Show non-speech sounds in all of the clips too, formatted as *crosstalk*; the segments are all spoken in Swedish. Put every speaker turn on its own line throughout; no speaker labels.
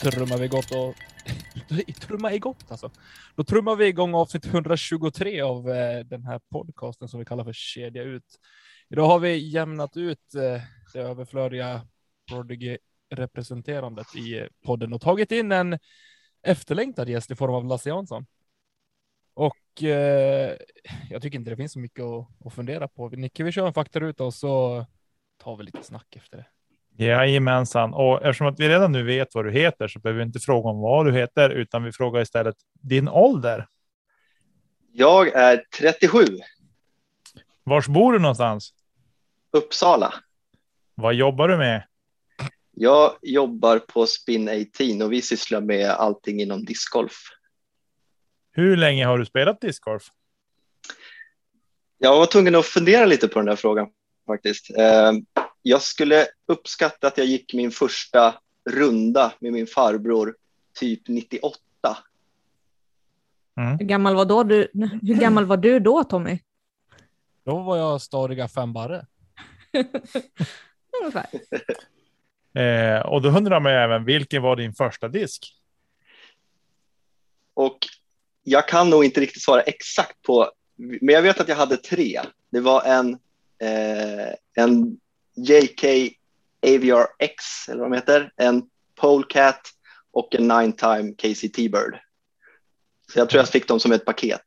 Trummar vi gott och *laughs* trumma gott alltså. Då trummar vi igång avsnitt 123 av eh, den här podcasten som vi kallar för Kedja ut. Idag har vi jämnat ut eh, det överflödiga Prodigy representerandet i eh, podden och tagit in en efterlängtad gäst i form av Lasse Jansson. Och eh, jag tycker inte det finns så mycket att, att fundera på. Nicke, vi kör en faktaruta och så tar vi lite snack efter det.
Jajamensan, och eftersom att vi redan nu vet vad du heter så behöver vi inte fråga om vad du heter, utan vi frågar istället din ålder.
Jag är 37.
Vars bor du någonstans?
Uppsala.
Vad jobbar du med?
Jag jobbar på Spin 18 och vi sysslar med allting inom discgolf.
Hur länge har du spelat discgolf?
Jag var tvungen att fundera lite på den där frågan faktiskt. Jag skulle uppskatta att jag gick min första runda med min farbror typ 98.
Mm. Hur, gammal var då du, hur gammal var du då Tommy?
Då var jag stadiga fem barre. *laughs*
Ungefär. eh, och då undrar man även vilken var din första disk?
Och jag kan nog inte riktigt svara exakt på, men jag vet att jag hade tre. Det var en, eh, en JK AVR X, eller vad de heter, en Polecat och en Nine Time Casey T-Bird. Så jag tror jag fick dem som ett paket.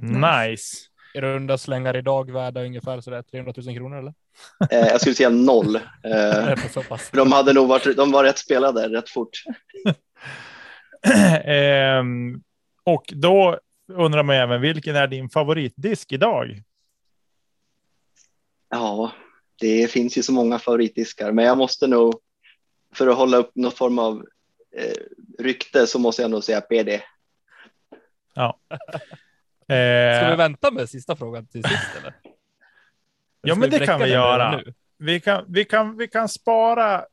Nice.
Är runda slängar idag värda ungefär sådär 300 000 kronor eller?
Eh, jag skulle säga noll. Eh, *laughs* de hade nog varit, de var rätt spelade rätt fort. *laughs*
eh, och då undrar man även vilken är din favoritdisk idag?
Ja, det finns ju så många favoritdiskar, men jag måste nog för att hålla upp någon form av eh, rykte så måste jag nog säga PD.
Ja.
Eh, *laughs* Ska vi vänta med sista frågan till sist eller?
ja, men det kan vi göra. Vi kan, vi, kan, vi kan spara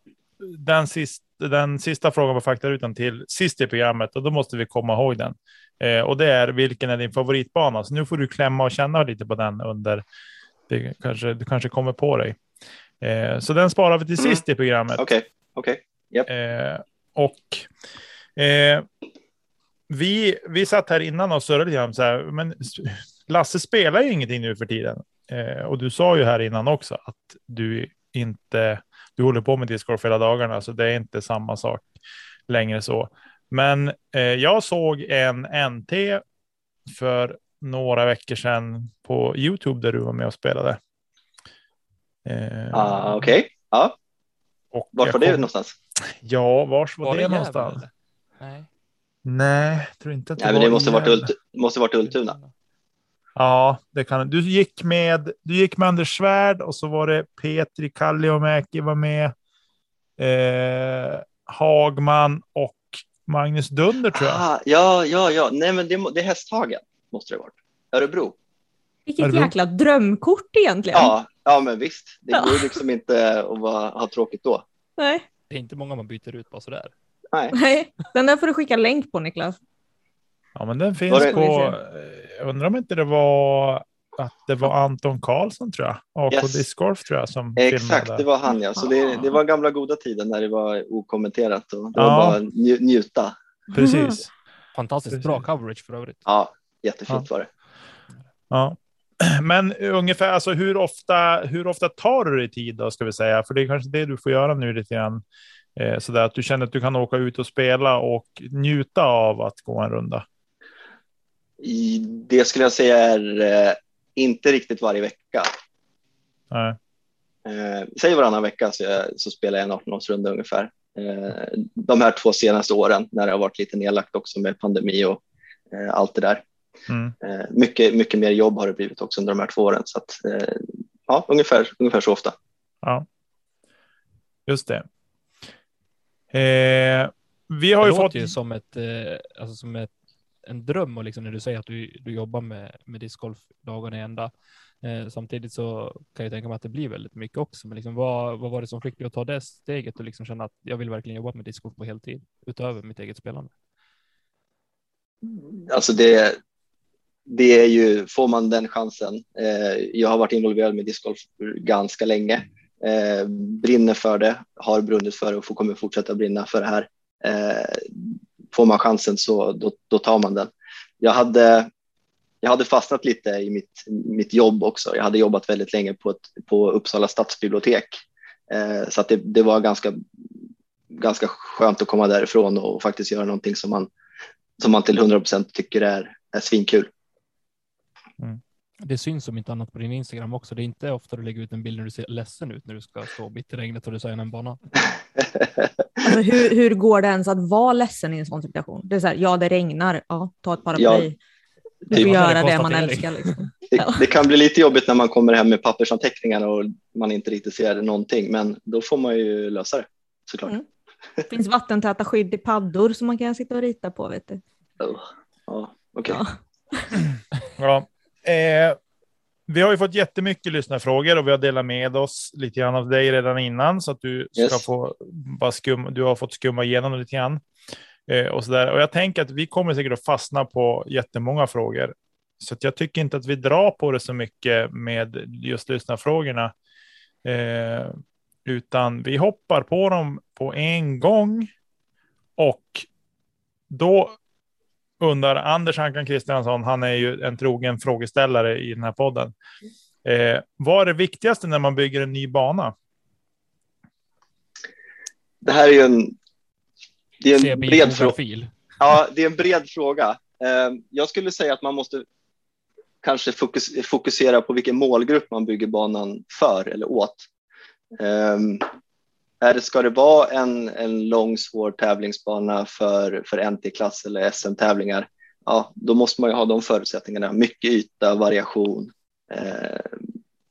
den, sist, den sista frågan på faktarutan till sist i programmet och då måste vi komma ihåg den. Eh, och det är vilken är din favoritbana? Så nu får du klämma och känna lite på den under det kanske, du kanske kommer på dig. Eh, så den sparar vi till mm. sist i programmet.
Okej, okay. okej.
Okay. Yep. Eh, och eh, vi, vi satt här innan och surrade lite grann så här, men Lasse spelar ju ingenting nu för tiden. Eh, och du sa ju här innan också att du inte, du håller på med discgolf hela dagarna, så det är inte samma sak längre så. Men eh, jag såg en NT för några veckor sedan på Youtube där du var med och spelade.
Eh, ah, Okej, okay. ja. Och var var det någonstans?
Ja, vars var, var det, det någonstans? Nej. Nej, tror inte att
det Nej, men det måste varit, Ult måste varit Ultuna.
Ja, det kan du. Gick med. Du gick med Anders Svärd och så var det Petri Kalliomäki var med. Eh, Hagman och Magnus Dunder tror jag. Ah,
ja, ja, ja. Nej, men det, det är Hästhagen måste det varit. Örebro.
Vilket Örebro. jäkla drömkort egentligen.
Ja, ja men visst. Det ja. går liksom inte att vara, ha tråkigt då.
Nej.
Det är inte många man byter ut bara sådär.
Nej.
Nej, den där får du skicka länk på Niklas.
Ja, men den finns det... på. Jag undrar om inte det var att det var Anton Karlsson tror jag. AK yes. Discgolf tror jag som
Exakt, filmade. det var han ja. Så det, det var gamla goda tiden när det var okommenterat och det ja. var bara nj njuta.
Precis. Mm.
Fantastiskt Precis. bra coverage för övrigt.
Ja, jättefint
ja.
var det.
Ja, *clears throat* men ungefär alltså hur ofta, hur ofta tar du dig tid då ska vi säga? För det är kanske det du får göra nu lite grann. Eh, så där att du känner att du kan åka ut och spela och njuta av att gå en runda.
Det skulle jag säga är eh, inte riktigt varje vecka.
Nej.
Eh, säg varannan vecka så, jag, så spelar jag en 18-årsrunda ungefär. Eh, de här två senaste åren när det har varit lite nedlagt också med pandemi och eh, allt det där. Mm. Eh, mycket, mycket mer jobb har det blivit också under de här två åren. Så att, eh, ja, ungefär, ungefär så ofta.
Ja, just det. Eh, vi har
det
ju fått
ju som ett, eh, alltså som ett, en dröm och liksom när du säger att du, du jobbar med, med discgolf dagarna i ända. Eh, samtidigt så kan jag tänka mig att det blir väldigt mycket också. Men liksom, vad, vad var det som fick dig att ta det steget och liksom känna att jag vill verkligen jobba med discgolf på heltid utöver mitt eget spelande?
Alltså det, det är ju, får man den chansen. Eh, jag har varit involverad med discgolf ganska länge eh, brinner för det, har brunnit för det och kommer fortsätta brinna för det här. Eh, får man chansen så då, då tar man den. Jag hade, jag hade fastnat lite i mitt, mitt jobb också. Jag hade jobbat väldigt länge på, ett, på Uppsala stadsbibliotek eh, så att det, det var ganska, ganska skönt att komma därifrån och faktiskt göra någonting som man, som man till 100 procent tycker är, är svinkul.
Det syns som inte annat på din Instagram också. Det är inte ofta du lägger ut en bild när du ser ledsen ut när du ska stå mitt i regnet och designa en bana. *laughs*
Alltså, hur, hur går det ens att vara ledsen i en sån situation? Det är så här, ja det regnar, ja ta ett paraply.
Ja,
du
typ.
får göra det man älskar. Liksom. *laughs*
Det, det kan bli lite jobbigt när man kommer hem med pappersanteckningar och man inte riktigt ser någonting, men då får man ju lösa det såklart.
Mm. Det finns vattentäta skydd i paddor som man kan sitta och rita på. Vet du.
Oh, ja, okej.
Ja.
Ja. Eh, vi har ju fått jättemycket lyssnarfrågor och vi har delat med oss lite grann av dig redan innan så att du ska
Yes.
få bara skum, du har fått skumma igenom lite grann. Eh, och, så där. och jag tänker att vi kommer säkert att fastna på jättemånga frågor. Så jag tycker inte att vi drar på det så mycket med just lyssnarfrågorna. Eh, utan vi hoppar på dem på en gång. Och då undrar Anders Ankan Kristiansson, han är ju en trogen frågeställare i den här podden. Eh, vad är det viktigaste när man bygger en ny bana?
Det här är ju en, det är en bred fråga. Ja, det är en bred fråga. Eh, Jag skulle säga att man måste kanske fokus, fokusera på vilken målgrupp man bygger banan för eller åt. Um, är det, ska det vara en, en lång svår tävlingsbana för, för NT-klass eller SM-tävlingar, ja, då måste man ju ha de förutsättningarna. Mycket yta, variation eh,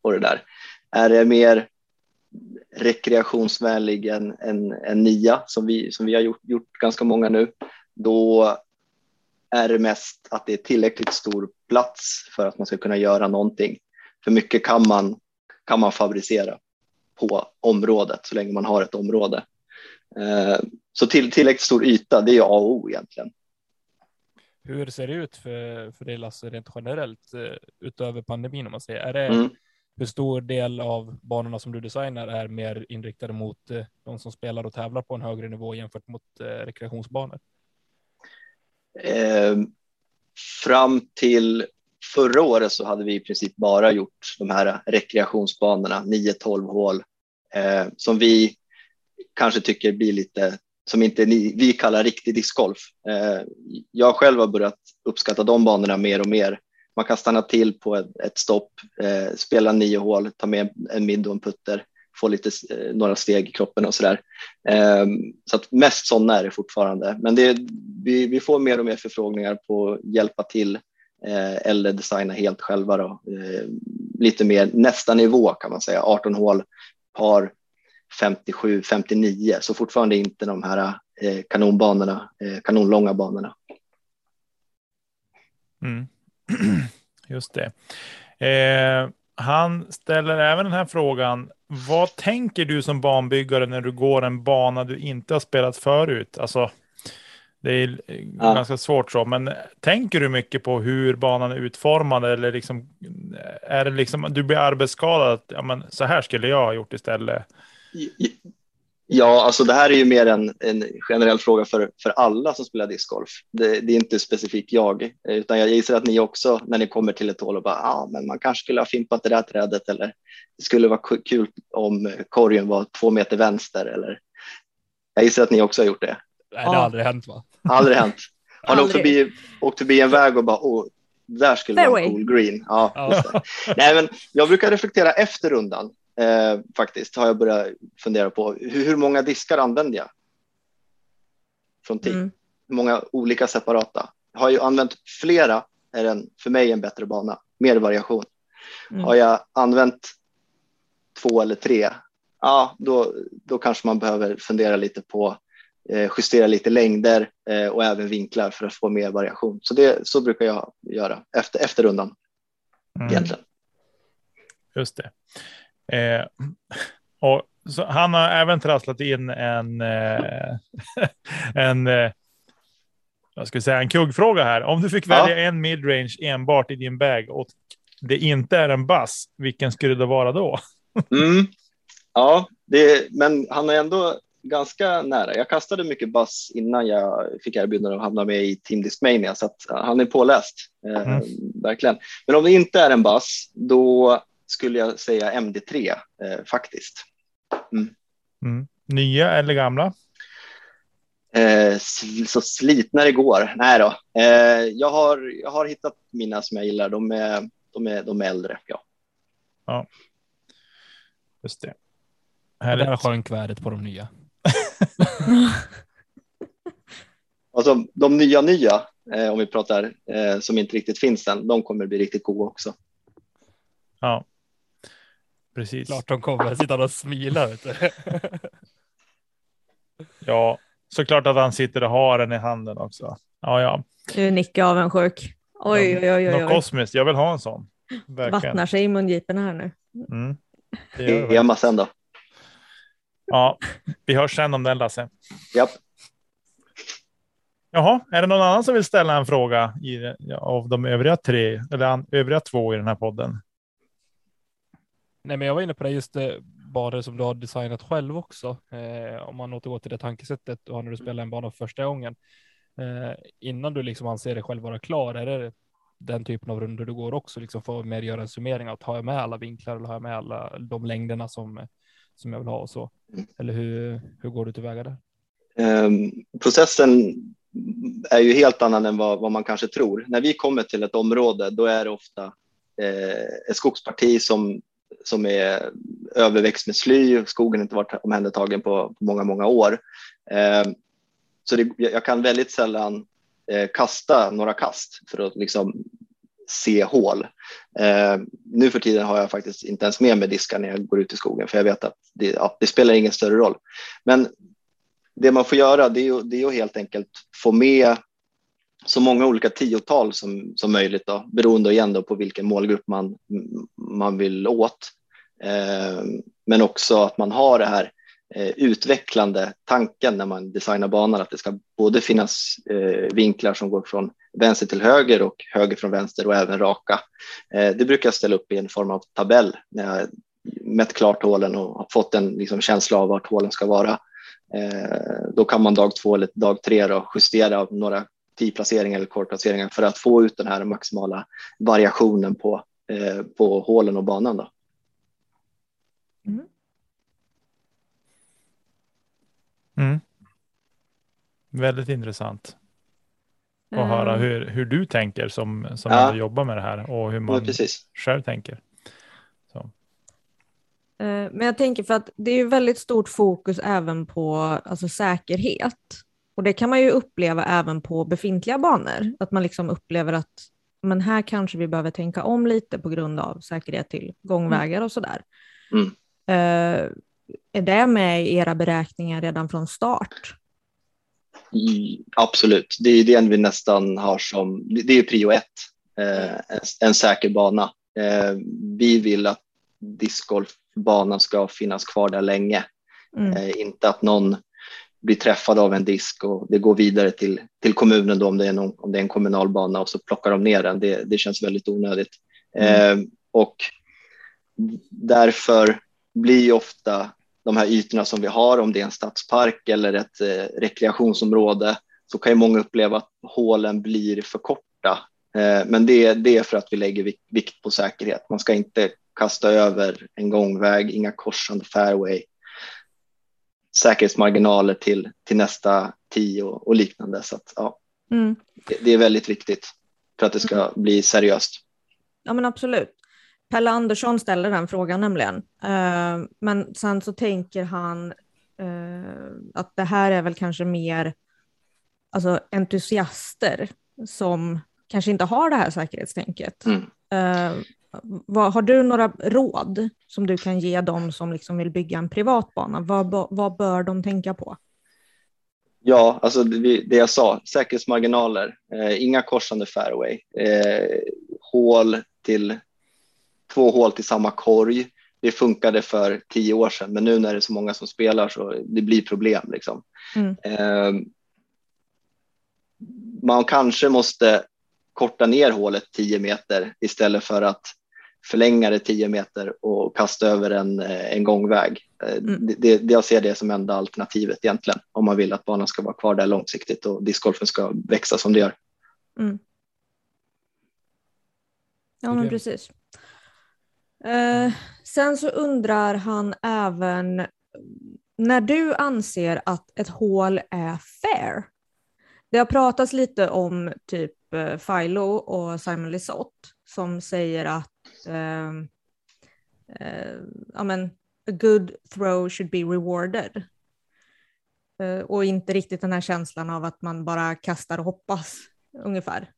och det där. Är det mer rekreationsvänlig än en, en nia som vi, som vi har gjort, gjort ganska många nu, då är det mest att det är tillräckligt stor plats för att man ska kunna göra någonting. För mycket kan man, kan man fabricera på området så länge man har ett område. Eh, Så till, tillräckligt stor yta, det är A och O egentligen.
Hur ser det ut för, för dig Lasse rent generellt eh, utöver pandemin om man säger? Är det,
Mm.
Hur stor del av banorna som du designar är mer inriktade mot eh, de som spelar och tävlar på en högre nivå jämfört mot rekreationsbanor?
Eh, Fram till förra året så hade vi i princip bara gjort de här rekreationsbanorna, 9-12 hål, eh, som vi kanske tycker blir lite, som inte ni, vi kallar riktig discgolf. Eh, jag själv har börjat uppskatta de banorna mer och mer. Man kan stanna till på ett, ett stopp, eh, spela nio hål, ta med en middag och en putter, få lite, eh, några steg i kroppen och sådär. Eh, så att mest sådana är det fortfarande. Men det, vi, vi får mer och mer förfrågningar på att hjälpa till Eh, eller designa helt själva. Då. Eh, lite mer nästa nivå kan man säga, 18 hål, par 57, 59, så fortfarande inte de här eh, kanonbanorna, kanonlånga banorna.
Mm. *clears throat* Just det. Eh, han ställer även den här frågan. Vad tänker du som banbyggare när du går en bana du inte har spelat förut? Alltså, det är eh,
Ja.
ganska svårt så, men tänker du mycket på hur banan är utformad eller liksom, är det liksom, du blir arbetsskadad, att, ja, men så här skulle jag ha gjort istället.
Ja, alltså det här är ju mer en, en generell fråga för, för alla som spelar discgolf. Det, det är inte specifikt jag, utan jag gissar att ni också när ni kommer till ett hål och bara, ja, ah, men man kanske skulle ha fimpat det där trädet eller det skulle vara ku- kul om korgen var två meter vänster eller jag gissar att ni också har gjort det.
Nej, det har
Ja.
aldrig hänt va?
Aldrig hänt. Har ni åkt förbi, åkt förbi en väg och bara, åh, där skulle vara en cool green. Ja,
Ja.
Nej, men jag brukar reflektera efter rundan eh, faktiskt. Har jag börjat fundera på hur, hur många diskar använder jag? Från tid.
Mm.
Hur många olika separata? Har jag använt flera är den för mig en bättre bana. Mer variation.
Mm.
Har jag använt två eller tre, ja, då, då kanske man behöver fundera lite på eh, justera lite längder eh, och även vinklar för att få mer variation. Så, det, så brukar jag göra efter, efter rundan
Mm.
egentligen.
Just det. Eh, *laughs* och så han har även trasslat in en, eh, *laughs* en, eh, ska vi säga, en kuggfråga här. Om du fick
Ja.
välja en midrange enbart i din bag och det inte är en bass, vilken skulle det vara då? *laughs*
Mm. Ja, det, men han är ändå ganska nära. Jag kastade mycket bass innan jag fick erbjudande att hamna med i Team Discmania så att han är påläst. Eh,
Mm.
Verkligen. Men om det inte är en bass, då skulle jag säga MD3 eh, faktiskt.
Mm. Nya eller gamla?
Eh, så slitna det går. Nej då. Eh, jag, har, jag har hittat mina som jag gillar. De är, de är, de är äldre. Ja.
Just det. Härligt.
sjönk värdet på de nya. *laughs*
Alltså, de nya nya, eh, om vi pratar eh, som inte riktigt finns än, de kommer bli riktigt goda också.
Ja. Precis.
Klart de kommer. Sitta och smila. Vet du. *laughs*
Ja, såklart att han sitter och har den i handen också. Ja, ja.
Nu är Nicke avundsjuk. Oj, oj, oj, oj,
Något kosmiskt. Jag vill ha en sån. Verkligen.
Vattnar sig i mungiporna här nu.
Mm. Det gör det.
Ema sen då.
Ja, vi hörs sen om den Lasse.
Japp.
Jaha, är det någon annan som vill ställa en fråga i, av de övriga tre eller an, övriga två i den här podden?
Nej, men jag var inne på det just det, banor som du har designat själv också. Eh, om man återgår till det tankesättet och när du spelar en bana för första gången. Eh, innan du liksom anser dig själv vara klar, är det den typen av runder du går också, liksom för att mer göra en summering av, har jag med alla vinklar eller har jag med alla de längderna som, som jag vill ha och så?
Mm.
Eller hur, hur går du tillväga där?
Ehm, processen är ju helt annan än vad, vad man kanske tror. När vi kommer till ett område, då är det ofta eh, ett skogsparti som, som är överväxt med sly. Skogen har inte varit omhändertagen på, på många, många år. Ehm, så det, jag kan väldigt sällan eh, kasta några kast för att liksom se hål. Eh, nu för tiden har jag faktiskt inte ens med mig diskar när jag går ut i skogen för jag vet att det, ja, det spelar ingen större roll. Men det man får göra det är, ju, det är att helt enkelt få med så många olika tiotal som, som möjligt då, beroende igen då på vilken målgrupp man, man vill åt. Eh, men också att man har det här eh, utvecklande tanken när man designar banan att det ska både finnas eh, vinklar som går från vänster till höger och höger från vänster och även raka. Eh, det brukar jag ställa upp i en form av tabell när jag mätt klart hålen och har fått en liksom, känsla av vart hålen ska vara. Eh, då kan man dag två eller dag tre då justera några tee-placeringar eller kortplaceringar för att få ut den här maximala variationen på, eh, på hålen och banan. Då.
Mm. Väldigt intressant att
Eh,
höra hur, hur du tänker som, som
Ja.
jobbar med det här och hur
Ja,
man
precis.
själv tänker.
Eh, Men jag tänker för att det är ju väldigt stort fokus även på alltså, säkerhet. Och det kan man ju uppleva även på befintliga banor. Att man liksom upplever att men här kanske vi behöver tänka om lite på grund av säkerhet till gångvägar och sådär.
Mm.
Eh, är det med i era beräkningar redan från start?
I, absolut, det är det vi nästan har som, det är prio ett, eh, en, en säker bana. Eh, vi vill att discgolfbanan ska finnas kvar där länge,
Mm.
eh, inte att någon blir träffad av en disk och det går vidare till, till kommunen då om det, är någon, om det är en kommunal bana och så plockar de ner den. Det, det känns väldigt onödigt. Eh, och därför blir ju ofta de här ytorna som vi har, om det är en stadspark eller ett eh, rekreationsområde, så kan ju många uppleva att hålen blir för korta. Eh, men det, det är för att vi lägger vik- vikt på säkerhet. Man ska inte kasta över en gångväg, inga korsande fairway, säkerhetsmarginaler till, till nästa tio och, och liknande. Så att, ja,
Mm.
det, det är väldigt viktigt för att det ska bli seriöst.
Ja men absolut. Pelle Andersson ställer den frågan nämligen. Eh, men sen så tänker han eh, att det här är väl kanske mer alltså, entusiaster som kanske inte har det här säkerhetstänket.
Mm.
Eh, vad, har du några råd som du kan ge dem som liksom vill bygga en privat bana? Vad, vad bör de tänka på?
Ja, alltså det, det jag sa, säkerhetsmarginaler, eh, inga korsande fairway, eh, hål till två hål till samma korg. Det funkade för tio år sedan, men nu när det är så många som spelar så det blir problem. Liksom.
Mm.
Eh, man kanske måste korta ner hålet 10 meter istället för att förlänga det 10 meter och kasta över en, eh, en gångväg. Eh,
Mm.
Det, det, jag ser det som enda alternativet egentligen om man vill att banan ska vara kvar där långsiktigt och discgolfen ska växa som det gör.
Mm. Ja, men precis. Eh, sen så undrar han även när du anser att ett hål är fair. Det har pratats lite om typ eh, Philo och Simon Lisotte som säger att um, uh, ja, men, a good throw should be rewarded. Uh, och inte riktigt den här känslan av att man bara kastar och hoppas ungefär.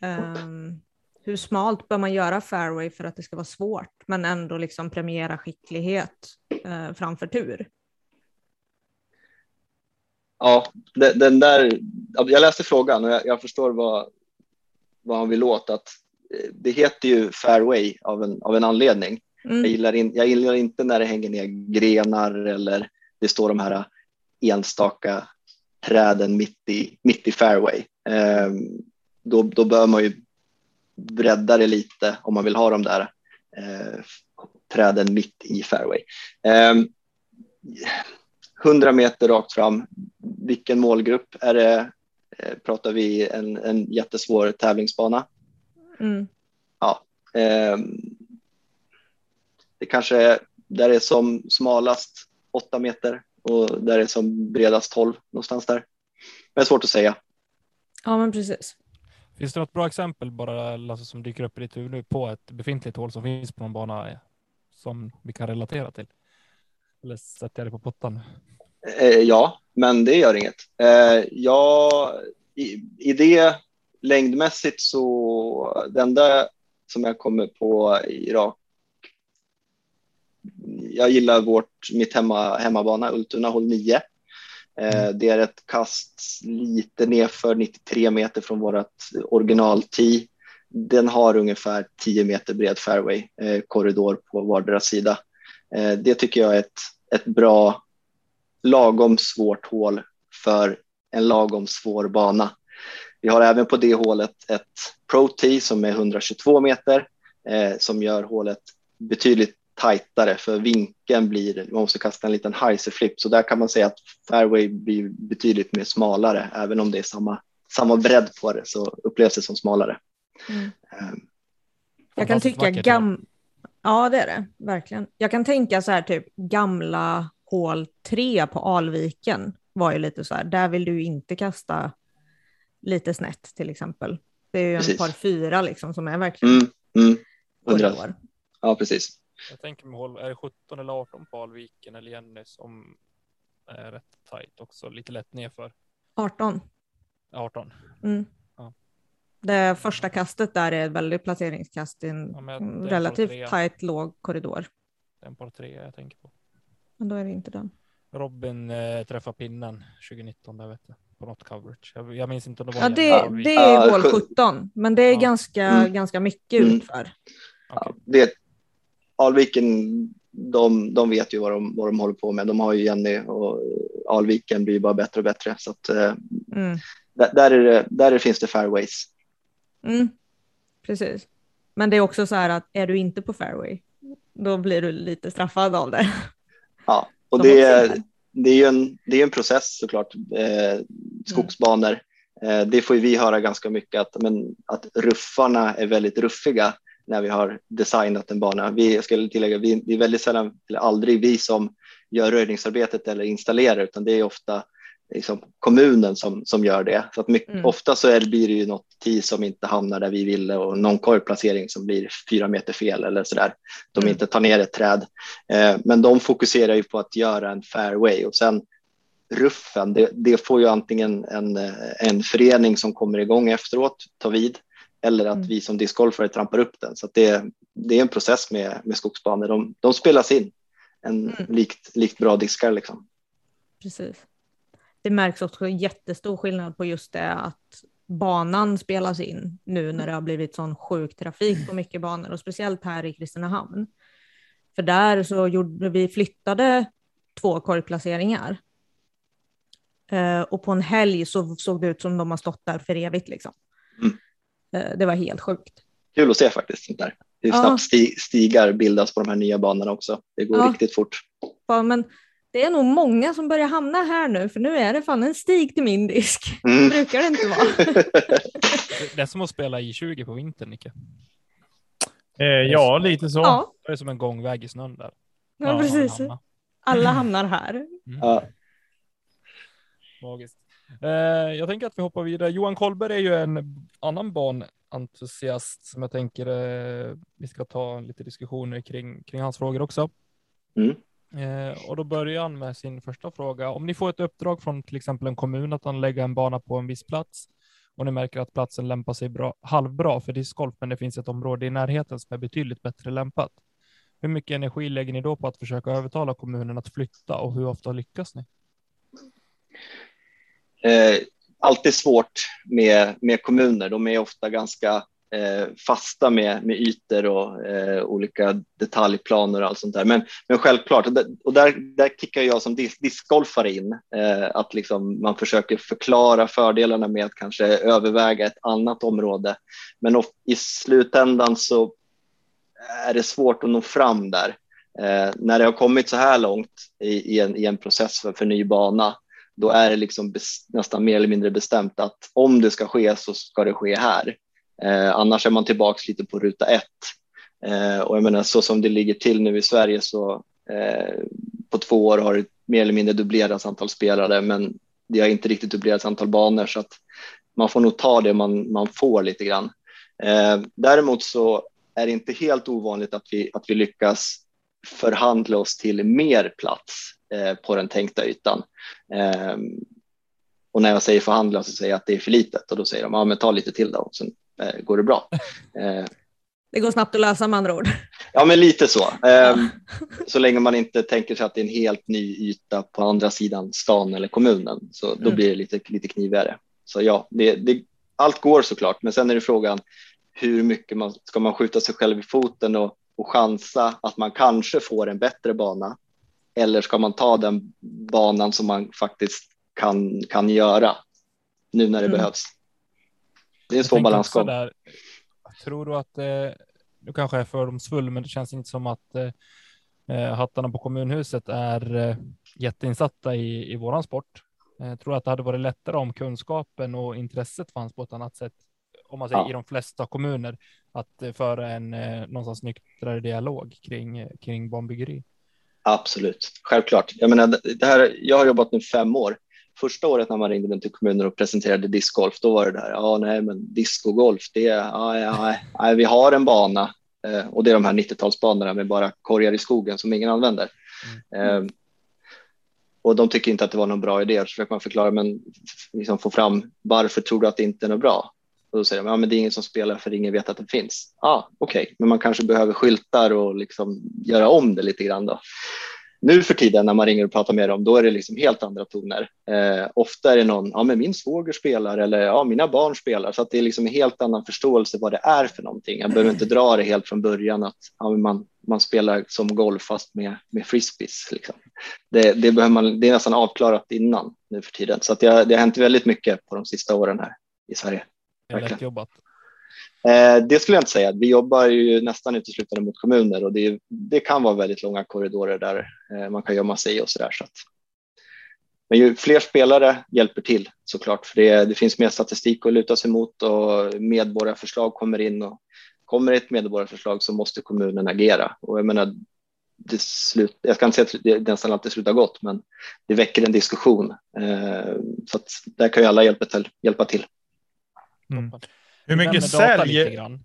Um, hur smalt bör man göra fairway för att det ska vara svårt men ändå liksom premiera skicklighet uh, framför tur?
Ja, den, den där, jag läste frågan och jag, jag förstår vad, vad han vill åt. Att det heter ju fairway av en, av en anledning. Jag,
Mm.
gillar in, jag gillar inte när det hänger ner grenar eller det står de här enstaka träden mitt i, mitt i fairway. Ehm, då, då bör man ju bredda det lite om man vill ha de där eh, träden mitt i fairway. 100 meter rakt fram. Vilken målgrupp är det? Eh, pratar vi en, en jättesvår tävlingsbana?
Mm.
Ehm, det kanske är där det är som smalast 8 meter och där det är som bredast 12 någonstans där. Men det är svårt att säga.
Ja, men precis.
Finns det något bra exempel bara Lasse, som dyker upp i ditt huvud nu på ett befintligt hål som finns på någon bana eh, som vi kan relatera till? Eller sätter jag det på pottan?
Eh, ja, men det gör inget. Eh, ja, i, I det längdmässigt så det enda som jag kommer på i rak. Jag gillar vårt, mitt hemma, hemmabana Ultuna håll 9. Eh, det är ett kast lite nerför 93 meter från vårt original tee. Den har ungefär 10 meter bred fairway eh, korridor på vardera sida. Eh, det tycker jag är ett, ett bra lagom svårt hål för en lagom svår bana. Vi har även på det hålet ett Pro Tee som är 122 meter eh, som gör hålet betydligt tajtare för vinkeln blir, man måste kasta en liten heiserflip så där kan man säga att fairway blir betydligt mer smalare även om det är samma, samma bredd på det så upplevs det som smalare.
Mm.
Eh,
Jag kan tycka gam... Ja, det är det. Verkligen. Jag kan tänka så här typ gamla hål 3 på Alviken var ju lite så här, där vill du inte kasta lite snett till exempel. Det är ju en
Precis.
par fyra liksom som är verkligen
Mm, mm,
korridor.
Ja, precis.
Jag tänker mig håll, är det 17 eller 18 på Alviken eller Jenny som är rätt tajt också, lite lätt nerför.
18.
18.
Mm.
Ja.
Det första kastet där är ett väldigt placeringskast i en
Ja, en
relativt tajt låg korridor.
Det är en par tre jag tänker på.
Men då är det inte den.
Robin eh, träffade pinnen 2019 där vet jag, på något coverage. Jag, jag minns inte om det var
Ja, det, det är
Ja,
hål
sjut-
17, men det är
Ja.
ganska,
Mm.
ganska mycket
Mm.
utför.
Okej.
det, Alviken, de, de vet ju vad de, vad de håller på med. De har ju Jenny och Alviken blir bara bättre och bättre. Så att, eh,
Mm.
där, där, är det, där finns det fairways.
Mm. Precis. Men det är också så här att är du inte på fairway, då blir du lite straffad av det.
Ja, och
Som
det, det är ju en, det är en process såklart. Eh, skogsbanor. Eh, det får vi höra ganska mycket att, men, att ruffarna är väldigt ruffiga när vi har designat en bana. Vi, jag skulle tillägga, vi, det är väldigt sällan eller aldrig vi som gör röjningsarbetet eller installerar utan det är ofta liksom, kommunen som, som gör det. Så att mycket,
Mm.
Ofta så är, det- blir det ju något tee som inte hamnar där vi ville och någon korgplacering som blir fyra meter fel eller sådär. De
Mm.
inte tar ner ett träd. Eh, men de fokuserar ju på att göra en fairway och sen ruffen, det, det får ju antingen en, eh, en förening som kommer igång efteråt ta vid eller att
Mm.
vi som discgolfare trampar upp den. Så det, det är en process med, med skogsbanor. De, de spelas in en,
Mm.
likt, likt bra diskar. Liksom.
Precis. Det märks också jättestor skillnad på just det att banan spelas in nu när det har blivit sån sjuk trafik på mycket banor och speciellt här i Kristinehamn. För där så gjorde vi flyttade två korgplaceringar. Eh, och på en helg så såg det ut som de har stått där för evigt liksom.
Mm.
Eh, det var helt sjukt.
Kul att se faktiskt. Sånt där. hur
Ja.
snabbt sti, stigar bildas på de här nya banorna också. Det går
Ja.
riktigt fort.
Ja, men det är nog många som börjar hamna här nu, för nu är det fan en stig till min disk. *laughs* Det
Mm.
brukar det inte vara.
Det- är som att spela i 20 på vintern, Nicke.
Eh, ja, lite så.
Ja,
Det är som en gångväg i snön där.
ja,
Ja,
precis.
Hamna.
Alla hamnar här.
ja.
Magiskt. Eh, jag tänker att vi hoppar vidare. Johan Kolberg är ju en annan banentusiast som jag tänker eh, vi ska ta lite diskussioner kring, kring hans frågor också.
Mm.
Eh, och då börjar han med sin första fråga. Om ni får ett uppdrag från till exempel en kommun att anlägga en bana på en viss plats och ni märker att platsen lämpar sig bra, halvbra för discgolf, men det finns ett område i närheten som är betydligt bättre lämpat. Hur mycket energi lägger ni då på att försöka övertala kommunen att flytta och hur ofta lyckas ni?
eh, alltid svårt med, med kommuner. De är ofta ganska Eh, fasta med, med ytor och eh, olika detaljplaner och allt sånt där. Men, men självklart, och där, där, kickar jag som dis discgolfare in, eh, att liksom man försöker förklara fördelarna med att kanske överväga ett annat område. Men of, i slutändan så är det svårt att nå fram där. Eh, när det har kommit så här långt i, i, en, i en process för, för ny bana, då är det liksom bes, nästan mer eller mindre bestämt att om det ska ske så ska det ske här. Eh, annars är man tillbaks lite på ruta ett. Eh, och jag menar så som det ligger till nu i Sverige så eh, på två år har det mer eller mindre dubblerats antal spelare, men det har inte riktigt dubblerats antal banor så att man får nog ta det man, man får lite grann. Eh, däremot så är det inte helt ovanligt att vi, att vi lyckas förhandla oss till mer plats eh, på den tänkta ytan. Eh, och när jag säger förhandla så säger jag att det är för litet och då säger de ja, men ta lite till då och sen går det bra. *laughs* Eh,
Det går snabbt att lösa med andra ord.
ja, men lite så. Eh, *laughs* så länge man inte tänker sig att det är en helt ny yta på andra sidan stan eller kommunen så då
Mm.
blir det lite, lite knivigare. Så ja, det, det, allt går såklart, men sen är det frågan hur mycket man ska man skjuta sig själv i foten och, och chansa att man kanske får en bättre bana eller ska man ta den banan som man faktiskt kan, kan göra nu när det
Mm.
behövs. Det är en
Jag
svår balansgång.
där, Tror du att, eh, nu kanske jag är fördomsfull, men det känns inte som att eh, eh, hattarna på kommunhuset är eh, jätteinsatta i, i våran sport. Eh, tror du att det hade varit lättare om kunskapen och intresset fanns på ett annat sätt, om man säger
Ja.
i de flesta kommuner, att eh, föra en eh, någonstans nyktrare dialog kring, kring banbyggeri?
Absolut, självklart. Jag, menar, det här, jag har jobbat nu fem år. Första året när man ringde runt till kommuner och presenterade discgolf, då var det där, ja nej men discogolf, det är, ja, ja, nej, vi har en bana eh, och det är de här 90-talsbanorna med bara korgar i skogen som ingen använder. Eh, och de tycker inte att det var någon bra idé, så försöker man förklara, men liksom få fram varför tror du att det inte är något bra? Och då säger de, ja men det är ingen som spelar för ingen vet att det finns. Ja, ah, okej, okay. men man kanske behöver skyltar och liksom göra om det lite grann då. Nu för tiden när man ringer och pratar med dem, då är det liksom helt andra toner. Eh, ofta är det någon, ja men min svåger spelar eller ja mina barn spelar, så att det är liksom en helt annan förståelse vad det är för någonting. Jag behöver inte dra det helt från början att ja, man, man spelar som golf fast med, med frisbees. Liksom. Det, det, behöver man, det är nästan avklarat innan nu för tiden, så att det, det har hänt väldigt mycket på de sista åren här i Sverige. Verkligen.
lätt jobbat.
Eh, det skulle jag inte säga. Vi jobbar ju nästan uteslutande mot kommuner och det, det kan vara väldigt långa korridorer där eh, man kan gömma sig och så där. Så att. Men ju fler spelare hjälper till såklart, för det, det finns mer statistik att luta sig mot och medborgarförslag kommer in och kommer ett medborgarförslag så måste kommunen agera och jag menar. Det slut, jag ska inte säga att det nästan alltid slutar gott, men det väcker en diskussion eh, så att där kan ju alla hjälpa till. Hjälpa till.
Mm. Hur mycket säljer...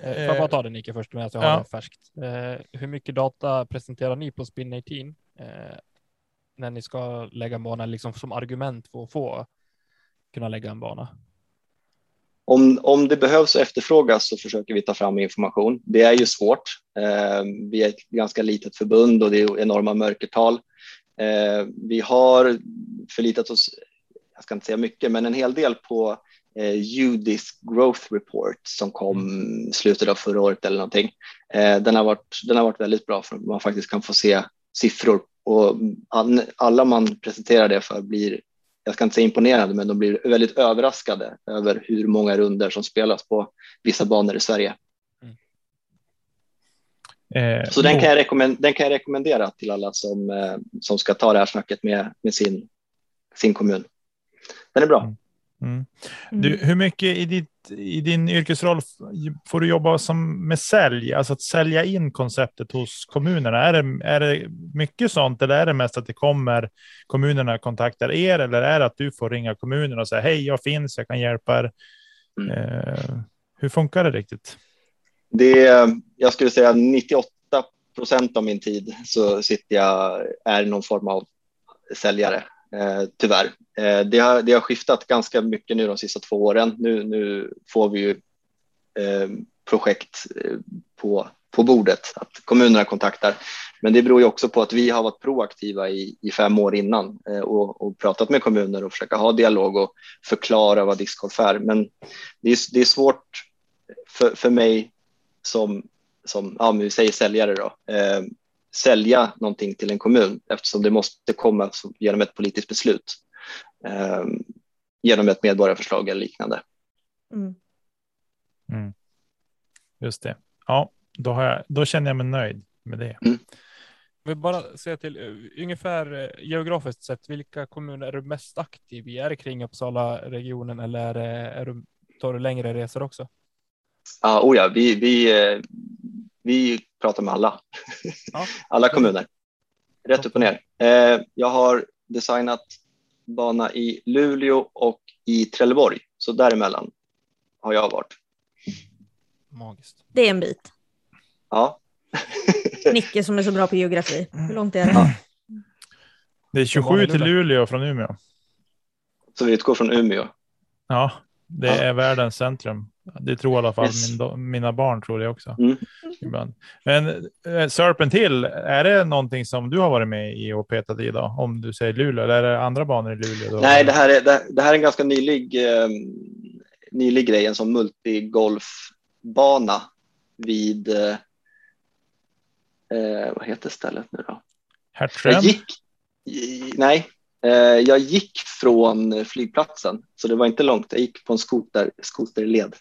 Eh, Får jag bara ta det Nicke först medan jag har
Ja.
det färskt. Eh, hur mycket data presenterar ni på Spin 18 eh, när ni ska lägga en bana liksom som argument för att få kunna lägga en bana?
Om, om det behövs och efterfrågas så försöker vi ta fram information. Det är ju svårt. Eh, vi är ett ganska litet förbund och det är enorma mörkertal. Eh, vi har förlitat oss, jag ska inte säga mycket, men en hel del på eh, UDIS Growth Report som kom i slutet av förra året eller någonting. Eh, den, har varit, den har varit väldigt bra för att man faktiskt kan få se siffror och all, alla man presenterar det för blir jag ska inte säga imponerande, men de blir väldigt överraskade över hur många runder som spelas på vissa banor i Sverige.
Eh,
Så den
nå-
kan, jag rekommendera, den kan jag rekommendera till alla som, eh, som ska ta det här snacket med, med sin, sin kommun. Den är bra.
Mm.
Mm.
Du, hur mycket i, ditt, i din yrkesroll får du jobba som med sälj, alltså att sälja in konceptet hos kommunerna? Är det, är det mycket sånt eller är det mest att det kommer kommunerna kontaktar er eller är det att du får ringa kommunen och säga hej, jag finns, jag kan hjälpa er?
Mm.
Eh, hur funkar det riktigt?
Det är, jag skulle säga 98 procent av min tid så sitter jag, är någon form av säljare, eh, tyvärr. Eh, det, har, det har skiftat ganska mycket nu de sista två åren. Nu, nu får vi ju eh, projekt eh, på, på bordet, att kommunerna kontaktar. Men det beror ju också på att vi har varit proaktiva i, i fem år innan eh, och, och pratat med kommuner och försöka ha dialog och förklara vad discgolf är. Men det är, det är svårt för, för mig som, som ja, men vi säger säljare då, eh, sälja någonting till en kommun eftersom det måste komma genom ett politiskt beslut. Eh, genom ett medborgarförslag eller liknande.
Mm.
Just det. Ja, då, har jag, då känner jag mig nöjd med det.
Jag vill bara säga till eh, ungefär eh, geografiskt sett, vilka kommuner är du mest aktiv i? Är det kring Uppsala-regionen eller är det, är du, tar du längre resor också?
Ja, oh ja, vi, vi, eh, vi pratar med alla,
Ja. *laughs*
alla kommuner. Rätt upp och ner. Eh, jag har designat bana i Luleå och i Trelleborg, så däremellan har jag varit.
Magiskt.
Det är en bit.
Ja, *laughs*
Nicke som är så bra på geografi. Hur långt är det?
Ja.
Det är
Hur var
27
det
till? Luleå från Umeå.
så vi utgår från Umeå.
Ja, det
Ja.
är världens centrum. Det tror i alla fall
Yes.
min, mina barn tror det också.
Mm.
Ibland. Men eh, Serpent Hill, är det någonting som du har varit med i och petat i då? Om du säger Luleå eller är det andra banor i Luleå? Då?
Nej, det här är, det, det här är en ganska nylig, eh, nylig grej, en sån multigolfbana vid, eh, eh, vad heter stället nu då? Gick, i- nej, eh, jag gick från flygplatsen, så det var inte långt. Jag gick på en skoter, skoterled.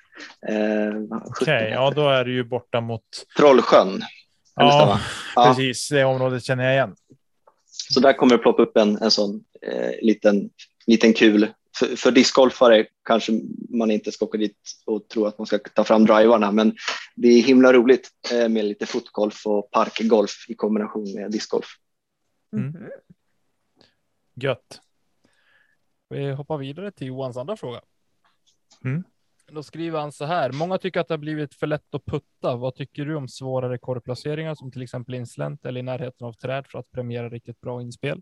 Eh,
Okej,
heter
ja
det?
då är du ju borta mot...
Trollsjön.
Ja.
Ja.
precis. Det området känner jag igen.
Så där kommer det ploppa upp en, en sån eh, liten, liten kul. För, för discgolfare kanske man inte ska åka dit och tro att man ska ta fram drivarna, men det är himla roligt eh, med lite fotgolf och parkgolf i kombination med discgolf.
Mm. Gött.
Vi hoppar vidare till Johans andra fråga.
Mm.
Då skriver han så här. Många tycker att det har blivit för lätt att putta. Vad tycker du om svårare korvplaceringar som till exempel inslänt eller i närheten av träd för att premiera riktigt bra inspel?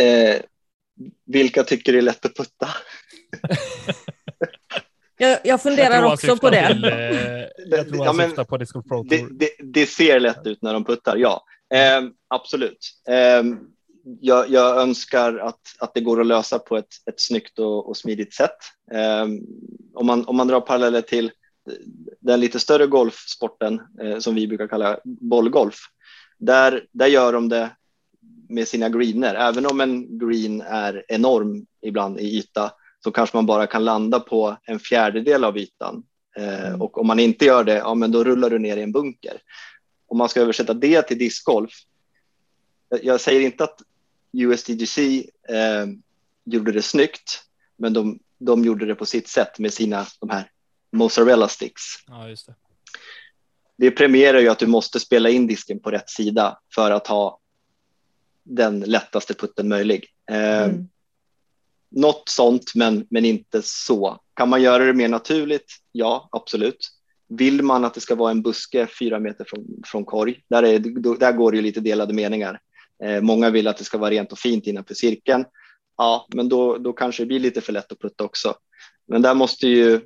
Eh, vilka tycker det är lätt att putta? *laughs*
Jag, jag funderar
han
också på det.
Till, eh, jag tror
Ja,
han
men-
syftar på Disc Golf Pro
Det,
Tour.
det, det ser lätt ut när de puttar, ja. Eh, absolut. Eh, jag, jag önskar att, att det går att lösa på ett, ett snyggt och, och smidigt sätt. Eh, om, man, om man drar paralleller till den lite större golfsporten eh, som vi brukar kalla bollgolf, där, där gör de det med sina greener. Även om en green är enorm ibland i yta så kanske man bara kan landa på en fjärdedel av ytan. Eh,
Mm.
och om man inte gör det, ja, men då rullar du ner i en bunker. Om man ska översätta det till discgolf. Jag, jag säger inte att USDGC eh, gjorde det snyggt, men de, de gjorde det på sitt sätt med sina de här mozzarella sticks.
Ja, just det.
Det premierar ju att du måste spela in disken på rätt sida för att ha den lättaste putten möjlig. Eh,
Mm.
något sånt, men, men inte så. Kan man göra det mer naturligt? Ja, absolut. Vill man att det ska vara en buske fyra meter från, från korg? Där, är, där går det ju lite delade meningar. Eh, många vill att det ska vara rent och fint innanför cirkeln. Ja, men då, då kanske det blir lite för lätt att putta också. Men där måste ju,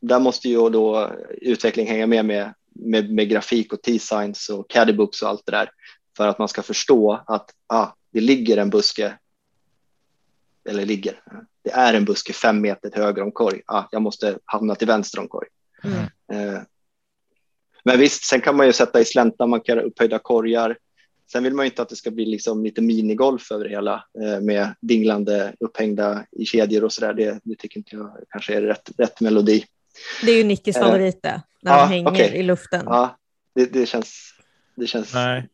där måste ju då utveckling hänga med med, med, med grafik och T-signs och caddybooks och allt det där för att man ska förstå att ah, det ligger en buske eller ligger. Det är en buske fem meter höger om korg. Ah, jag måste hamna till vänster om korg.
Mm.
Eh, men visst, sen kan man ju sätta i slänta, man kan göra upphöjda korgar. Sen vill man ju inte att det ska bli liksom lite minigolf över det hela eh, med dinglande upphängda i kedjor och så där. Det, det tycker inte jag kanske är rätt, rätt melodi.
Det är ju Nickis
Eh,
favorit när
ja,
han hänger
okej.
i luften.
Ja, det, det känns, det känns
Nej.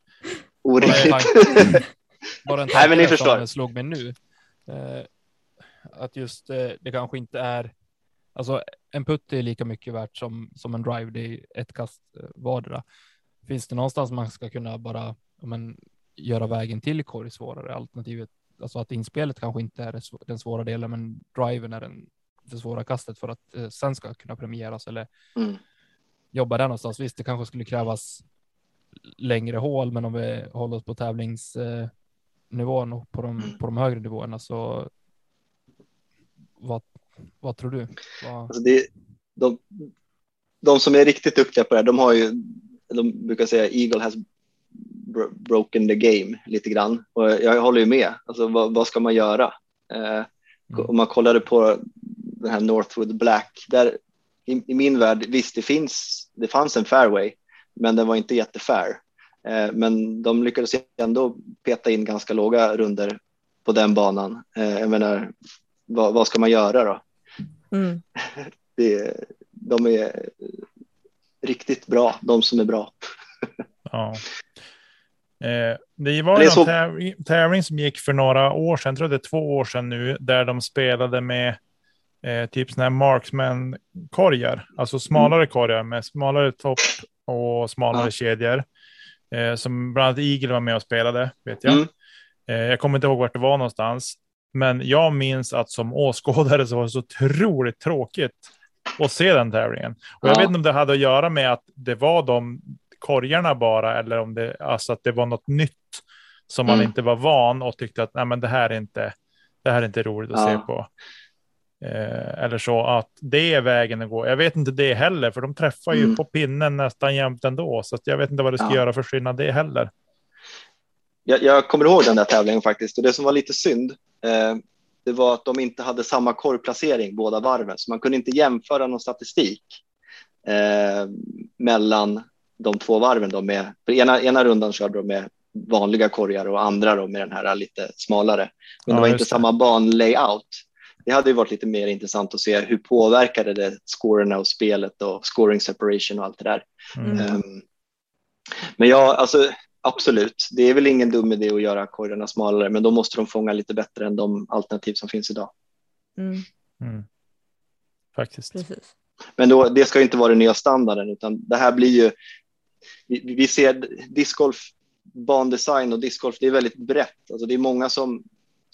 orimligt.
Bara *laughs* en
Nej, men ni
tanke
förstår.
som slog mig nu. Att just det kanske inte är, alltså en putt är lika mycket värt som, som en drive, det är ett kast eh, vardera. Finns det någonstans man ska kunna bara men, göra vägen till korg svårare? Alternativet, alltså att inspelet kanske inte är den svåra delen, men driven är den, det svåra kastet för att eh, sen ska kunna premieras eller
Mm.
jobba där någonstans. Visst, det kanske skulle krävas längre hål, men om vi håller oss på tävlingsnivån eh, och på de,
Mm.
på de högre nivåerna så vad, vad tror du? Vad,
Alltså det, de, de som är riktigt duktiga på det här, de har ju, de brukar säga Eagle has bro broken the game lite grann. Och jag håller ju med. Alltså vad, vad ska man göra? Eh,
Mm.
Om man kollade på den här Northwood Black, där i, i min värld, visst det finns, det fanns en fairway, men den var inte jättefair. Eh, men de lyckades ändå peta in ganska låga runder på den banan. Eh, jag menar, vad, vad ska man göra då?
Mm. *laughs*
det, de är riktigt bra, de som är bra.
Ja. Eh, det var
Det
någon
så-
tävling, tävling som gick för några år sedan, jag tror det är två år sedan nu, där de spelade med eh, typ sådana här marksman-korgar, alltså smalare korgar med smalare topp och smalare
Ja.
kedjor. Eh, som bland annat Eagle var med och spelade, vet jag.
Mm.
Eh, jag kommer inte ihåg vart det var någonstans. Men jag minns att som åskådare så var det så otroligt tråkigt att se den tävlingen. Och jag
Ja.
vet inte om det hade att göra med att det var de korgarna bara eller om det, alltså att det var något nytt som man
Mm.
inte var van och tyckte att Nej, men det, här är inte, det här är inte roligt att
Ja.
se på. Eh, eller så att det är vägen att gå. Jag vet inte det heller, för de träffar ju
Mm.
på pinnen nästan jämt ändå. Så jag vet inte vad det ska
Ja.
göra för skillnad det heller.
Jag, jag kommer ihåg den där tävlingen faktiskt och det som var lite synd, eh, det var att de inte hade samma korgplacering båda varven, så man kunde inte jämföra någon statistik eh, mellan de två varven. Då med, för ena, ena rundan körde de med vanliga korgar och andra då med den här lite smalare. Men
Ja,
det var inte
det.
samma banlayout. Det hade ju varit lite mer intressant att se hur påverkade det scorerna och spelet och scoring separation och allt det där.
Mm.
Ehm, Men ja, alltså absolut. Det är väl ingen dum idé att göra korgarna smalare, men då måste de fånga lite bättre än de alternativ som finns idag.
Mm.
Mm. Faktiskt.
Precis.
Men då, det ska ju inte vara den nya standarden, utan det här blir ju. Vi, vi ser discgolf, bandesign och discgolf. Det är väldigt brett. Alltså det är många som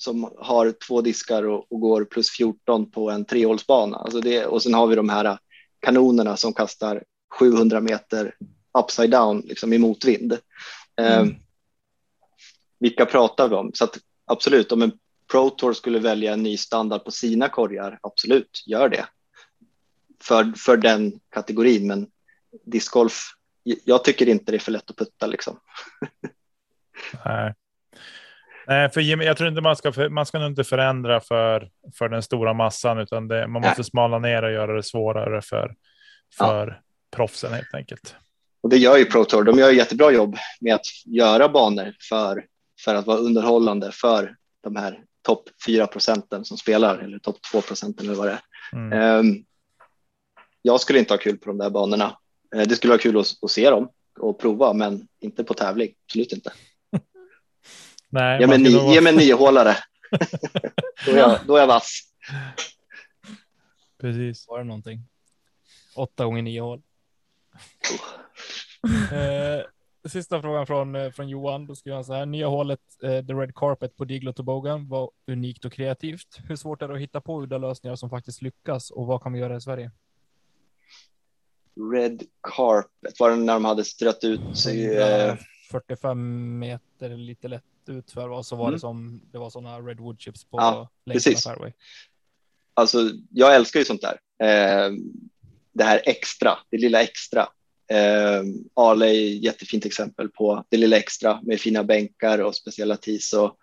som har två diskar och, och går plus 14 på en trehålsbana. Alltså det, och sen har vi de här kanonerna som kastar 700 meter upside down liksom i motvind. Eh, vilka pratar vi om? Så att, absolut, om en Pro Tour skulle välja en ny standard på sina korgar, absolut, gör det. För, för den kategorin, men discgolf, jag tycker inte det är för lätt att putta liksom. *laughs*
Nej. Nej, för jag tror inte man ska, man ska inte förändra för, för den stora massan, utan det, man måste
Nej.
smala ner och göra det svårare för, för proffsen helt enkelt.
Och det gör ju Pro Tour. De gör ju jättebra jobb med att göra banor för, för att vara underhållande för de här topp 4 procenten som spelar eller topp 2 procenten eller vad det är.
Mm.
Ehm, jag skulle inte ha kul på de där banorna. Eh, Det skulle vara kul att, att se dem och prova, men inte på tävling. Absolut inte. *laughs*
Nej,
Ge mig, ni,
vara-
ge mig en niohålare. *laughs* då, är jag, då är jag vass.
Precis.
Var det någonting? Åtta gånger nio hål. *laughs* eh, sista frågan från, eh, från Johan. Då skriver han så här. Nya hålet, eh, The Red Carpet på Diglo Toboggan var unikt och kreativt. Hur svårt är det att hitta på udda lösningar som faktiskt lyckas och vad kan vi göra i Sverige?
Red Carpet, var det när de hade strött ut sig? eh,
45 meter lite lätt utför och så var
Mm.
det som det var sådana redwood chips på
Ja, precis.
fairway.
Alltså, jag älskar ju sånt där. Eh, det här extra, det lilla extra. Eh, Ale är ett jättefint exempel på det lilla extra med fina bänkar och speciella tis och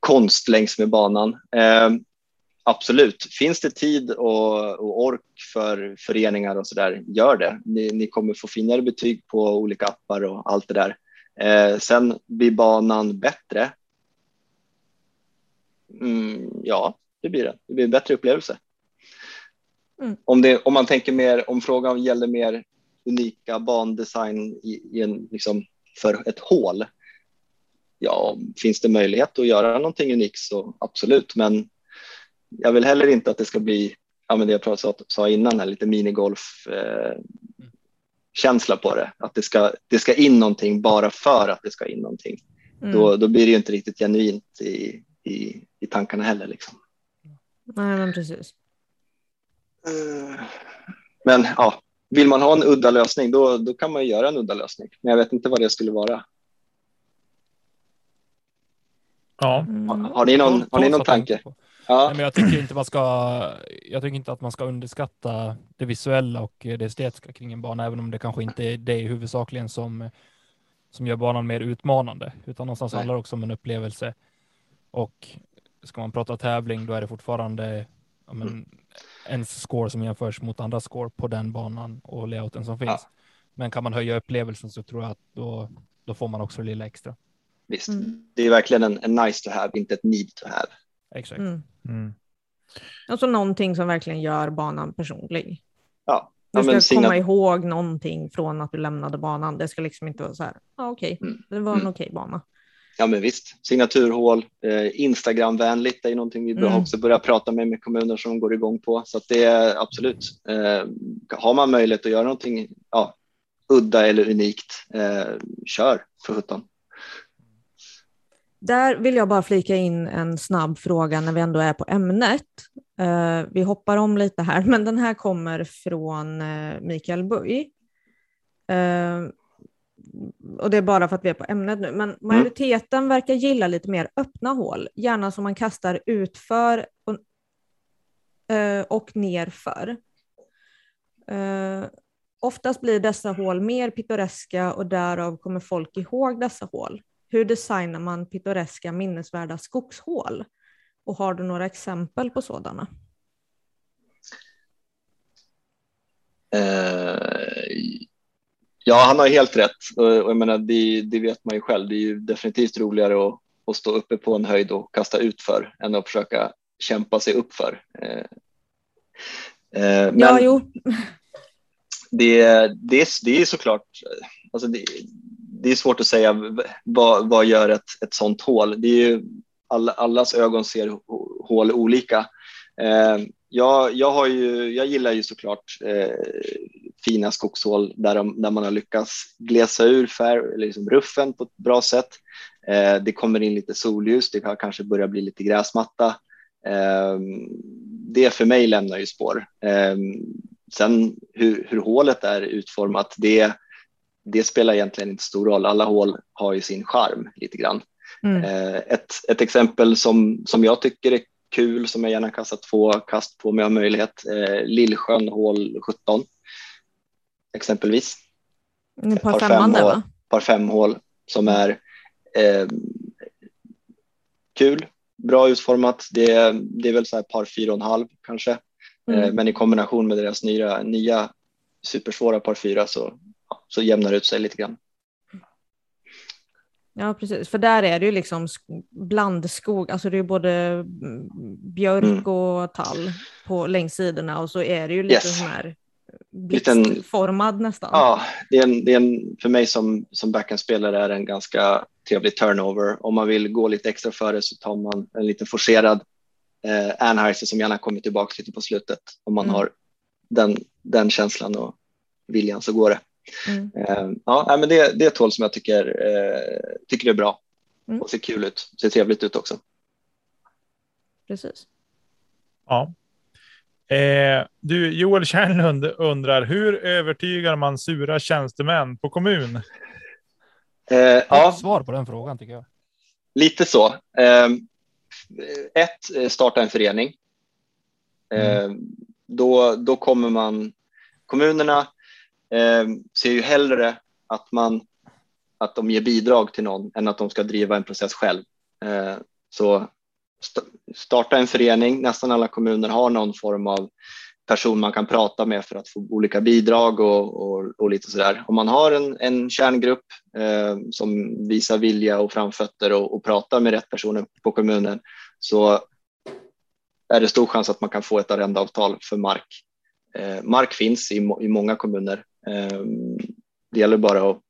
konst längs med banan. Eh, absolut, finns det tid och, och ork för föreningar och så där, gör det. Ni, ni kommer få finare betyg på olika appar och allt det där. Eh, sen blir banan bättre. Mm, ja, det blir det. Det blir en bättre upplevelse.
Mm.
Om, det, om man tänker mer, om frågan gäller mer unika bandesign i, i en, liksom, för ett hål. Ja, finns det möjlighet att göra någonting unikt så absolut, men jag vill heller inte att det ska bli, ja men det jag sa, sa innan, här, lite minigolf eh, känsla på det. Att det ska, det ska in någonting bara för att det ska in någonting.
Mm.
Då, då blir det ju inte riktigt genuint i, i, i tankarna heller. Liksom.
Nej, men precis.
Eh, Men ja, vill man ha en udda lösning då, då kan man ju göra en udda lösning. Men jag vet inte vad det skulle vara.
Ja,
Mm.
Har ni någon, har ni någon tanke?
Nej,
Ja,
men jag tycker inte man ska. Jag tycker inte att man ska underskatta det visuella och det estetiska kring en bana, även om det kanske inte är det huvudsakligen som som gör banan mer utmanande, utan någonstans
Nej.
handlar det också om en upplevelse. Och ska man prata tävling, då är det fortfarande ja, men,
Mm.
ens score som jämförs mot andra score på den banan och layouten som finns.
Ja.
Men kan man höja upplevelsen så tror jag att då, då får man också det lilla extra.
visst.
Mm.
Det är verkligen en, en nice to have, inte ett need to have.
Exakt.
Mm.
mm.
Alltså någonting som verkligen gör banan personlig.
Ja,
Du
ja
ska
men signa-
komma ihåg någonting från att du lämnade banan. Det ska liksom inte vara så här, ja okej,
Mm.
det var en
Mm.
okej bana.
Ja, men visst. Signaturhål, eh, Instagramvänligt är ju någonting vi
Mm.
också börja prata med med kommuner som går igång på. Så det är absolut. Eh, har man möjlighet att göra någonting ja, udda eller unikt, eh, kör för sjutton.
Där vill jag bara flika in en snabb fråga när vi ändå är på ämnet. Eh, vi hoppar om lite här, *laughs* men den här kommer från eh, Mikael Buj. Och det är bara för att vi är på ämnet nu, men majoriteten verkar gilla lite mer öppna hål, gärna som man kastar utför och, eh, och nerför. Eh, oftast blir dessa hål mer pittoreska och därav kommer folk ihåg dessa hål. Hur designar man pittoreska minnesvärda skogshål? Och har du några exempel på sådana?
Eh, ja, han har helt rätt. Och, jag menar, det, det vet man ju själv. Det är ju definitivt roligare att, att stå uppe på en höjd och kasta ut för än att försöka kämpa sig upp för. Eh, eh, men
Ja, jo.
det, det, det är såklart, alltså det, det är svårt att säga vad, vad gör ett, ett sånt hål. Det är ju, alla, allas ögon ser hå- hål olika. Eh, jag, jag, har ju, jag gillar ju såklart fina skogshål där, de, där man har lyckats glesa ur eller liksom ruffen på ett bra sätt. Eh, det kommer in lite solljus, det kan kanske börja bli lite gräsmatta. Eh, det för mig lämnar ju spår. Eh, sen hur, hur hålet är utformat, det, det spelar egentligen inte stor roll. Alla hål har ju sin charm lite grann.
Mm.
Eh, Ett, ett exempel som, som jag tycker är kul, som jag gärna kastar två kast på om jag har möjlighet, eh, Lillsjön hål 17 exempelvis.
Ett par
par
femman där
fem
va?
Par fem hål som är eh, kul, bra utformat. Det, är- det är väl så här par fyra och en halv kanske, eh,
Mm.
men i kombination med deras nya, nya supersvåra par fyra så, så jämnar det ut sig lite grann.
Ja, precis. För där är det ju liksom sk- blandskog, alltså det är både mm, björk
Mm.
och tall på längs sidorna och så är det ju lite
Yes.
här blixtformad nästan.
Ja, det är en, det är en, för mig som, som backhandspelare är det en ganska trevlig turnover. Om man vill gå lite extra före så tar man en lite forcerad eh, Anheuser som gärna kommer tillbaka lite på slutet. Om man
Mm.
har den, den känslan och viljan så går det.
Mm.
Eh, ja, men det, det är ett hål som jag tycker, eh, tycker är bra
Mm.
och ser kul ut. Ser trevligt ut också.
Precis.
Ja. Eh, du, Joel Kärnlund undrar, hur övertygar man sura tjänstemän på kommun?
Eh, ja,
svar på den frågan tycker jag.
Lite så. Eh, ett, eh, starta en förening. Eh, då, då kommer man, kommunerna eh, ser ju hellre att, man, att de ger bidrag till någon än att de ska driva en process själv. Eh, så starta en förening. Nästan alla kommuner har någon form av person man kan prata med för att få olika bidrag och, och, och lite sådär. Om man har en, en kärngrupp eh, som visar vilja och framfötter och, och pratar med rätt personer på kommunen så är det stor chans att man kan få ett arrendeavtal för mark eh, mark finns i, i många kommuner. Eh, det gäller bara att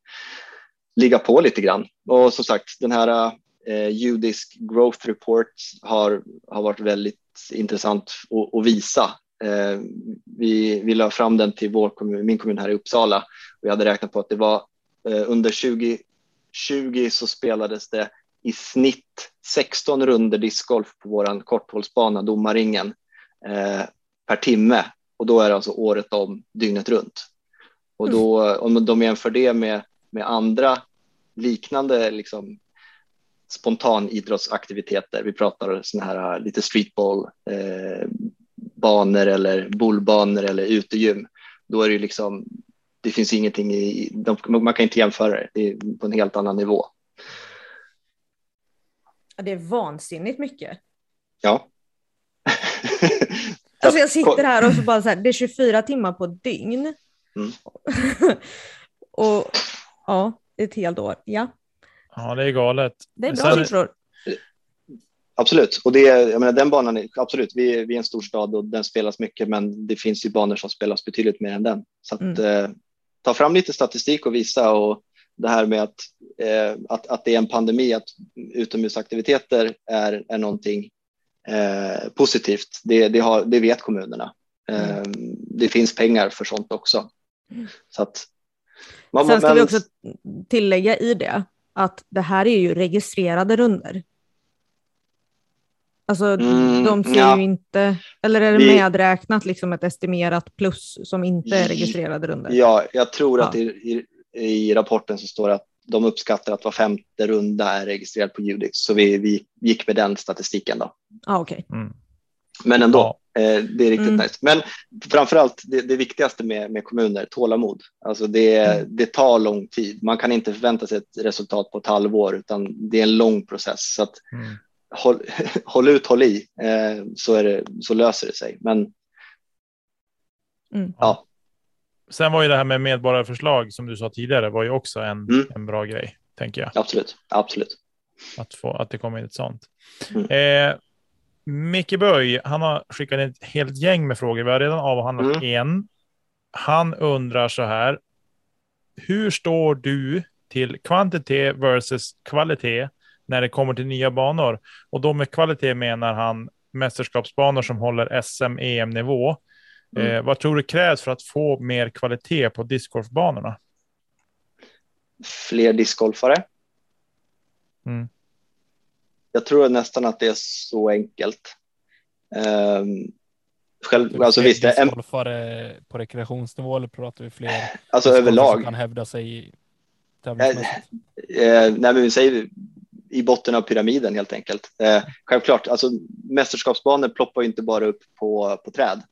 ligga på lite grann. Och som sagt, den här eh, judisk growth report har, har varit väldigt intressant att, visa. Eh, vi, vi la fram den till vår kommun, min kommun här i Uppsala och jag hade räknat på att det var eh, under 2020 så spelades det i snitt 16 runder discgolf på våran korthållsbana, Domaringen, eh, per timme och då är det alltså året om, dygnet runt. Och då, om de jämför det med, med andra liknande liksom, spontanidrottsaktiviteter, vi pratar såna här lite streetball, eh, banor eller bollbanor eller utegym, då är det liksom, det finns ingenting i, de, man kan inte jämföra det, det är på en helt annan nivå.
Det är vansinnigt mycket.
Ja. *laughs*
alltså jag sitter här och så bara så här, det är 24 timmar på dygn. Mm. *laughs* och ja, ett helt år. Ja.
Ja, det är galet.
Det är bra siffror.
Absolut, och det, jag menar, den banan, är, absolut, vi, vi är en stor stad och den spelas mycket, men det finns ju banor som spelas betydligt mer än den. Så att, mm. eh, ta fram lite statistik och visa och det här med att, eh, att, att det är en pandemi, att utomhusaktiviteter är, är någonting eh, positivt. Det, det, har, det vet kommunerna. Eh, mm. Det finns pengar för sånt också. Mm. Så att,
man, Sen ska men, vi också tillägga i det att det här är ju registrerade runder. Alltså mm, de ser ja. ju inte, eller är det vi, medräknat liksom ett estimerat plus som inte är registrerade runder?
Ja, jag tror ja. att i, i, i, rapporten så står det att de uppskattar att var femte runda är registrerad på Judix, så vi, vi gick med den statistiken då.
Ah, okay. Mm.
Men ändå, det är riktigt mm. nice. Men framförallt det, det viktigaste med, med kommuner, tålamod. Alltså det, mm. det tar lång tid. Man kan inte förvänta sig ett resultat på ett halvår, utan det är en lång process. Så att, mm håll, *laughs* håll ut, håll i, eh, så, är det, så löser det sig. Men
mm. ja. Sen var ju det här med medborgarförslag som du sa tidigare var ju också en, mm. en bra grej, tänker jag.
Absolut, absolut.
Att, få, att det kommer in ett sånt. Mm. Eh, Micke Böj, han har skickat ett helt gäng med frågor. Vi har redan avhandlat mm. en. Han undrar så här. Hur står du till kvantitet versus kvalitet när det kommer till nya banor. Och då med kvalitet menar han mästerskapsbanor som håller SM-EM-nivå. Mm. Eh, vad tror du krävs för att få mer kvalitet på discgolfbanorna?
Fler discgolfare. Mm. Jag tror nästan att det är så enkelt. Um, själv, alltså visst,
discgolfare på rekreationsnivå eller pratar vi fler? *laughs*
Alltså överlag.
Kan hävda sig
tävlingsmässigt? Eh, eh, nej, men vi säger i botten av pyramiden helt enkelt. Eh, självklart, alltså mästerskapsbanor ploppar inte bara upp på, på träd,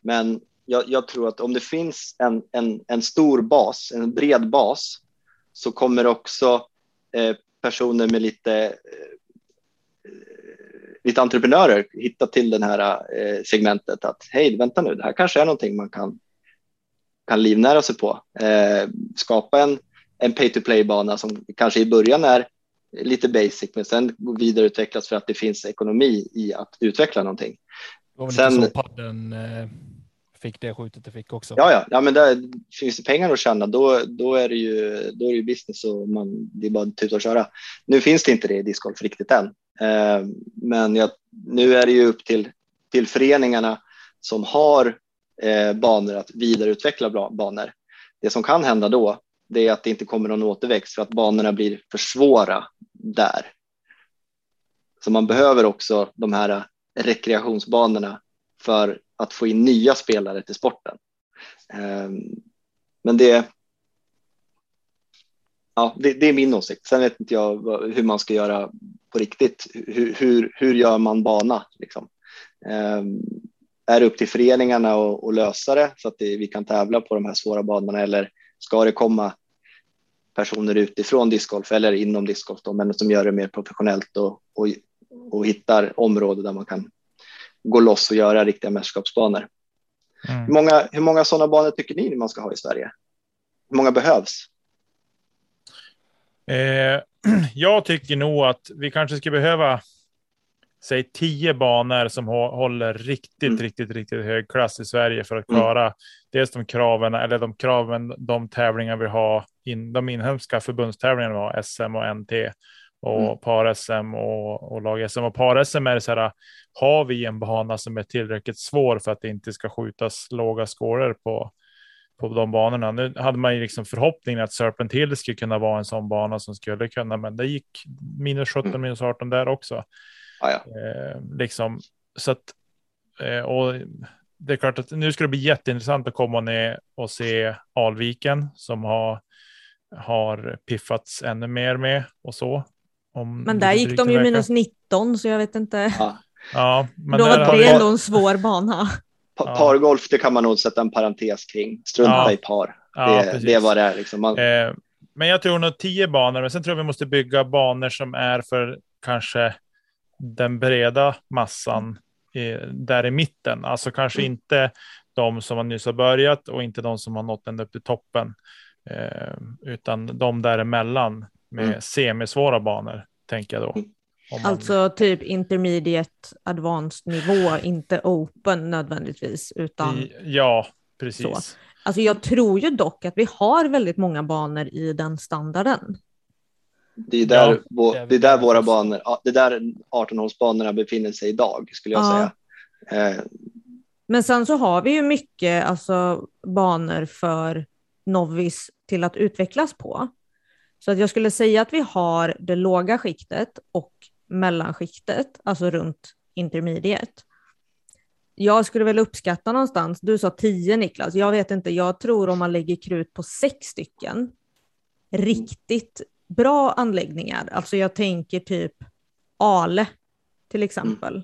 men jag, jag, tror att om det finns en, en, en stor bas, en bred bas, så kommer också eh, personer med lite, lite entreprenörer hitta till det här eh, segmentet att hej, vänta nu, det här kanske är någonting man kan, kan livnära sig på. Eh, skapa en, en pay to play bana som kanske i början är lite basic, men sen vidareutvecklas för att det finns ekonomi i att utveckla någonting.
Det var väl sen, inte så padden eh, fick det skjutet det fick också.
Ja, ja, ja men där finns det pengar att tjäna, då, då är det ju, då är det business och man, det är bara att tuta och köra. Nu finns det inte det i discgolf riktigt än, eh, men jag, nu är det ju upp till, till föreningarna som har eh, banor att vidareutveckla banor. Det som kan hända då, det är att det inte kommer någon återväxt för att banorna blir för svåra där. Så man behöver också de här rekreationsbanorna för att få in nya spelare till sporten. Ehm, men det, ja, det, det, är min åsikt. Sen vet inte jag hur man ska göra på riktigt. Hur, hur, hur gör man bana? Liksom? Ehm, är det upp till föreningarna att lösa det så att vi kan tävla på de här svåra banorna eller ska det komma personer utifrån discgolf eller inom discgolf, då, men som gör det mer professionellt och, och, och hittar områden där man kan gå loss och göra riktiga mästerskapsbanor. Mm. Hur många, hur många sådana banor tycker ni man ska ha i Sverige? Hur många behövs?
Eh, *clears throat* jag tycker nog att vi kanske ska behöva säg tio banor som hå- håller riktigt,
Mm.
riktigt, riktigt hög klass i Sverige för att
Mm.
klara dels de kraven, eller de kraven, de tävlingar vi har, in, de inhemska förbundstävlingarna vi har, SM och NT och
Mm.
par-SM och, och lag-SM. Och par-SM är det så här, har vi en bana som är tillräckligt svår för att det inte ska skjutas låga scorer på, på de banorna. Nu hade man ju liksom förhoppningen att Serpent Hill skulle kunna vara en sån bana som skulle kunna, men det gick minus 17,
Mm.
minus 18 där också.
Ja, ja.
Eh, liksom, så att, eh, och det är klart att nu ska det bli jätteintressant att komma ner och se Alviken som har, har piffats ännu mer med och så. Om
Men där gick de ju
vecka.
minus 19 så jag vet inte.
ja.
Ja, men
Då var
har
det ändå en svår bana.
Pa-
Ja.
Pargolf, det kan man nog sätta en parentes kring. Strunta
Ja.
i par.
ja,
det, det vad det är. Liksom. Man,
Eh, men jag tror nog tio banor, men sen tror jag vi måste bygga banor som är för kanske den breda massan eh, där i mitten. Alltså kanske
Mm.
inte de som har nyss har börjat och inte de som har nått ända upp till toppen, eh, utan de däremellan med
Mm.
semisvåra banor, tänker jag då. Man-
Alltså typ intermediate advanced nivå, inte open nödvändigtvis. Utan,
ja, precis.
alltså jag tror ju dock att vi har väldigt många banor i den standarden.
det är där,
Ja,
vå-
det är
det är där våra banor, det är där 18-hålsbanorna befinner sig idag, skulle jag
Ja.
säga. Eh,
Men sen så har vi ju mycket alltså, banor för novis till att utvecklas på. Så att jag skulle säga att vi har det låga skiktet och mellanskiktet, alltså runt intermediate. Jag skulle väl uppskatta någonstans, du sa 10 Niklas, jag vet inte, jag tror om man lägger krut på sex stycken riktigt bra anläggningar, alltså jag tänker typ Ale till exempel,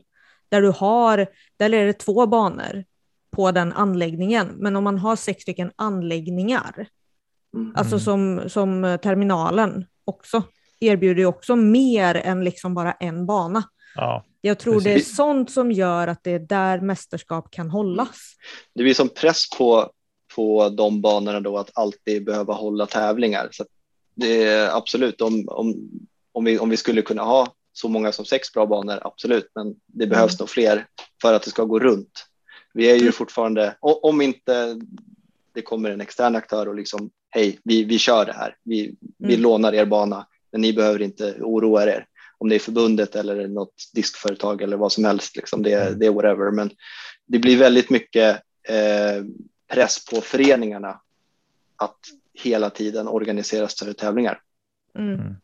där du har, där är det två banor på den anläggningen, men om man har sex stycken anläggningar,
mm.
alltså
Mm.
som, som terminalen också, erbjuder ju också mer än liksom bara en bana.
Ja,
Jag tror det är
Precis.
sånt som gör att det är där mästerskap kan hållas.
Det blir som press på, på de banorna då att alltid behöva hålla tävlingar. Så det är absolut, om, om, om, vi, om vi skulle kunna ha så många som sex bra banor, absolut, men det behövs
Mm.
nog fler för att det ska gå runt. Vi är ju
Mm.
fortfarande, om inte det kommer en extern aktör och liksom, hej, vi, vi kör det här, vi, vi
Mm.
lånar er bana, men ni behöver inte oroa er. Om det är förbundet eller något diskföretag eller vad som helst, liksom, det,
Mm.
det är whatever. Men det blir väldigt mycket eh, press på föreningarna att hela tiden organisera större tävlingar.
Mm.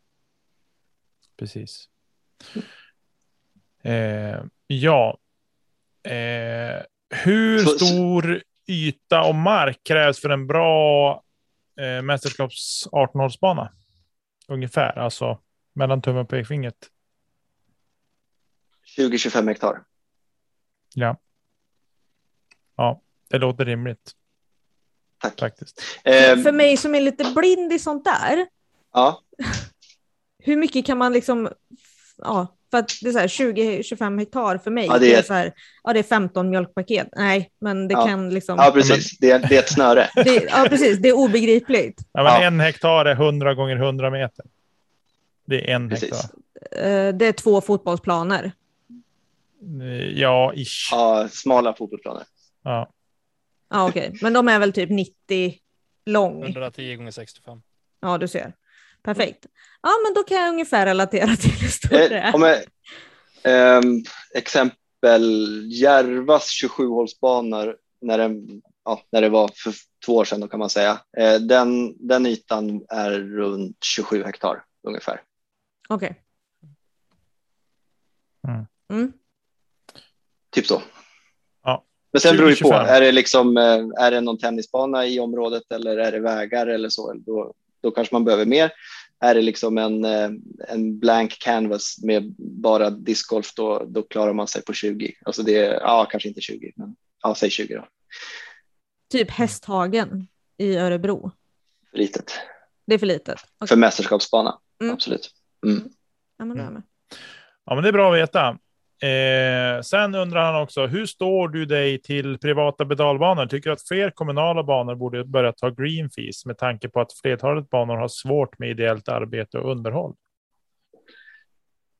precis. Eh, ja. Eh, hur
Så- så-
stor yta och mark krävs för en bra eh, mästerskaps 18-hålsbana? Ungefär, alltså mellan tummen och pekfingret.
20-25 hektar.
Ja. Ja, det låter rimligt
Tack.
faktiskt.
Eh,
För mig som är lite blind i sånt där,
ja,
hur mycket kan man liksom, ja, för att det är så här 20-25 hektar för mig,
Ja, det
det,
är-
är så här, ja det är 15 mjölkpaket. Nej, men det
Ja.
kan liksom,
ja, precis. Det är, det är ett snöre. *laughs*
det, ja precis, det är obegripligt.
Ja, men
Ja.
En hektar är 100 gånger 100 meter. Det är en
Precis.
hektar.
Eh, Det är två fotbollsplaner.
Eh, Ja, ish.
Ja, smala fotbollsplaner.
Ja.
Ja okej, men de är väl typ 90 lång.
110 gånger 65.
Ja, du ser. Perfekt. Ja, men då kan jag ungefär relatera *laughs* till hur stor det
Eh,
är.
om jag, ehm, exempel Järvas 27-hålsbanor när, den, ja, när det var för två år sedan då kan man säga. Eh, den, den ytan är runt 27 hektar ungefär.
Okej.
Mm.
Mm.
Typ så.
Ja.
Men sen beror det på.
20-25.
Är det, liksom, eh, är det någon tennisbana i området eller är det vägar eller så? Då, då kanske man behöver mer. Är det liksom en, eh, en blank canvas med bara discgolf då, då klarar man sig på 20. Alltså det är, ja, kanske inte 20, men ja, säg 20 då.
Typ Hästhagen i Örebro.
För litet.
Det är för litet. Okej.
För mästerskapsbana,
Mm.
absolut. Mm.
Ja, men då är jag med.
ja, men det är bra att veta. Eh, sen undrar han också, hur står du dig till privata pedalbanor? Tycker du att fler kommunala banor borde börja ta green fees med tanke på att flertalet banor har svårt med ideellt arbete och underhåll?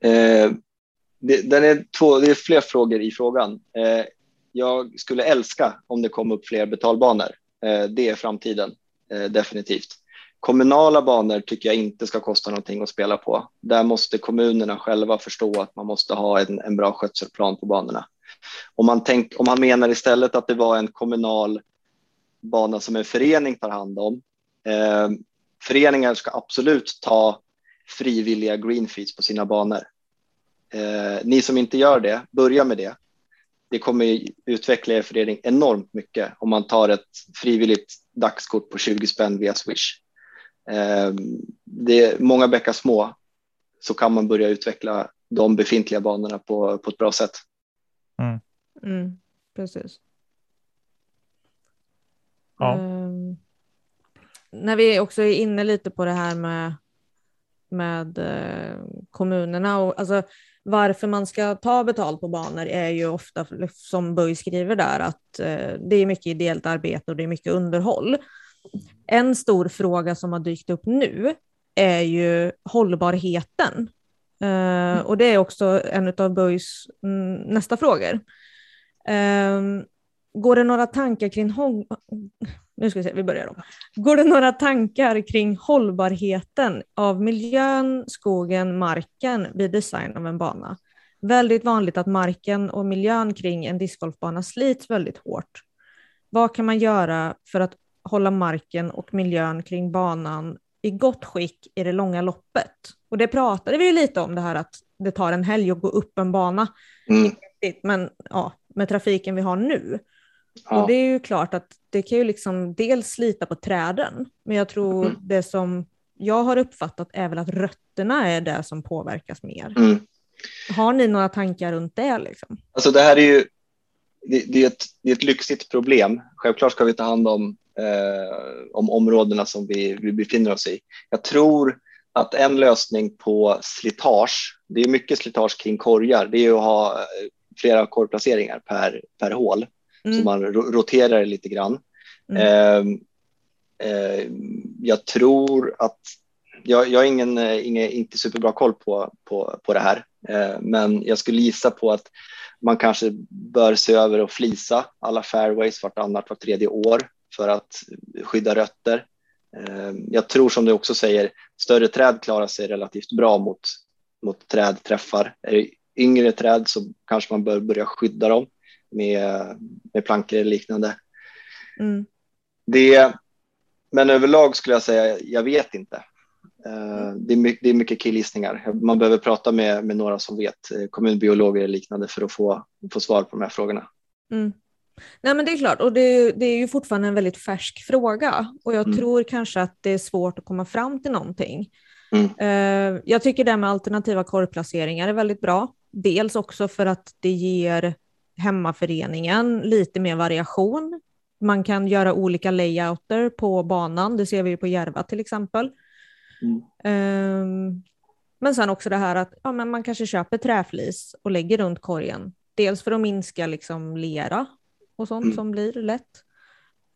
Eh, det, den är två, det är fler frågor i frågan. Eh, jag skulle älska om det kom upp fler betalbanor. Eh, det är framtiden, eh, definitivt. Kommunala banor tycker jag inte ska kosta någonting att spela på. Där måste kommunerna själva förstå att man måste ha en, en bra skötselplan på banorna. Om man, tänk, om man menar istället att det var en kommunal bana som en förening tar hand om. Eh, föreningar ska absolut ta frivilliga green fees på sina banor. Eh, ni som inte gör det, börja med det. Det kommer utveckla er förening enormt mycket om man tar ett frivilligt dagskort på 20 spänn via Swish. Eh, det är många bäckar små så kan man börja utveckla de befintliga banorna på, på ett bra sätt.
Mm.
Mm, precis.
Ja.
Ehm, när vi också är inne lite på det här med, med eh, kommunerna och alltså, varför man ska ta betalt på banor är ju ofta, som Böj skriver där, att eh, det är mycket ideellt arbete och det är mycket underhåll. En stor fråga som har dykt upp nu är ju hållbarheten. Uh, och det är också en av Böjs mm, nästa frågor. Ehm, går det några tankar kring håll... nu ska vi se, vi börjar om. Går det några tankar kring hållbarheten av miljön, skogen, marken vid design av en bana? Väldigt vanligt att marken och miljön kring en discgolfbana slits väldigt hårt. Vad kan man göra för att hålla marken och miljön kring banan i gott skick i det långa loppet? Och det pratade vi ju lite om det här att det tar en helg att gå upp en bana.
Mm.
Men ja, med trafiken vi har nu.
Ja.
Och det är ju klart att det kan ju liksom dels slita på träden, men jag tror
Mm.
det som jag har uppfattat är väl att rötterna är det som påverkas mer.
Mm.
Har ni några tankar runt det? Liksom?
Alltså det här är ju det, det, är ett, det är ett lyxigt problem. Självklart ska vi ta hand om, eh, om områdena som vi, vi befinner oss i. Jag tror att en lösning på slitage, det är mycket slitage kring korgar, det är att ha eh, flera korgplaceringar per, per hål. Så
Mm.
man ro- roterar det lite grann.
Mm.
Eh, eh, jag tror att jag, jag har ingen, eh, ingen, inte superbra koll på, på, på det här, eh, men jag skulle gissa på att man kanske bör se över och flisa alla fairways vartannat, vart tredje år för att skydda rötter. Eh, jag tror som du också säger, större träd klarar sig relativt bra mot, mot trädträffar. Är det yngre träd så kanske man bör börja skydda dem med, med plankor eller liknande.
Mm.
Det, men överlag skulle jag säga, jag vet inte. Eh, Det är mycket, det är mycket killgissningar. Man behöver prata med, med några som vet, eh, kommunbiologer eller liknande för att få, få svar på de här frågorna.
Mm. Nej men det är klart, och det, det är ju fortfarande en väldigt färsk fråga och jag
Mm.
tror kanske att det är svårt att komma fram till någonting.
Mm.
Eh, jag tycker det med alternativa korgplaceringar är väldigt bra. Dels också för att det ger hemmaföreningen lite mer variation. Man kan göra olika layouter på banan, det ser vi ju på Järva till exempel.
Mm.
Ehm, men sen också det här att ja, men man kanske köper träflis och lägger runt korgen. Dels för att minska liksom lera och sånt
Mm.
som blir lätt.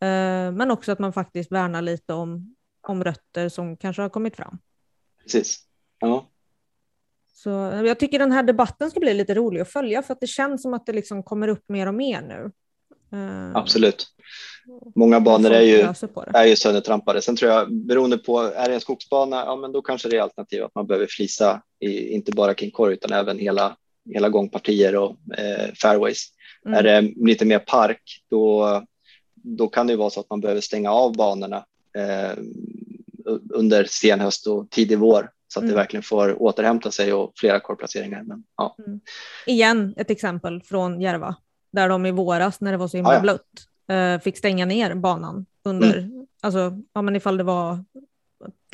Ehm, men också att man faktiskt värnar lite om, om rötter som kanske har kommit fram.
Precis. Ja.
Så jag tycker den här debatten ska bli lite rolig att följa för att det känns som att det liksom kommer upp mer och mer nu. Ehm,
Absolut. Många banor är ju, är ju söndertrampade. Sen tror jag, beroende på, är det en skogsbana, ja men då kanske det är alternativ att man behöver flisa, i, inte bara kring korg utan även hela, hela gångpartier och eh, fairways.
Mm.
Är det lite mer park, då, då kan det vara så att man behöver stänga av banorna eh, under sen höst och tidig vår så att
Mm.
det verkligen får återhämta sig och flera korgplaceringar. Men, ja.
Igen ett exempel från Järva, där de i våras när det var så himla
Ja, ja.
blött eh, fick stänga ner banan under, alltså ja men ifall det var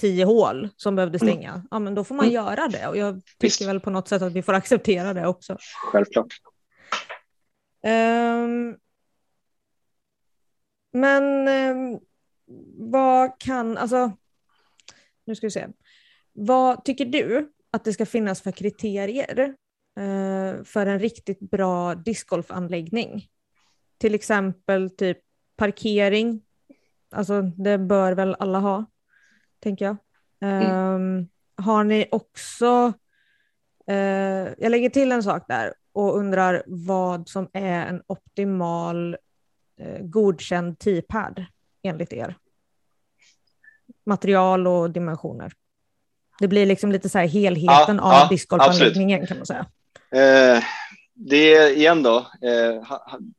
tio hål som behövde
Mm.
stänga, ja men då får man
Mm.
göra det och jag tycker
Visst.
väl på något sätt att vi får acceptera det också.
Självklart.
Ehm, men ehm, vad kan, alltså, nu ska vi se. Vad tycker du att det ska finnas för kriterier eh, för en riktigt bra discgolfanläggning? Till exempel typ parkering. Alltså det bör väl alla ha, tänker jag. Ehm, har ni också Eh, jag lägger till en sak där och undrar vad som är en optimal eh, godkänd T-pad enligt er. Material och dimensioner. Det blir liksom lite så här helheten
Ja,
av
ja,
discgolfanläggningen kan man säga.
Eh, det är igen då, eh, han, han-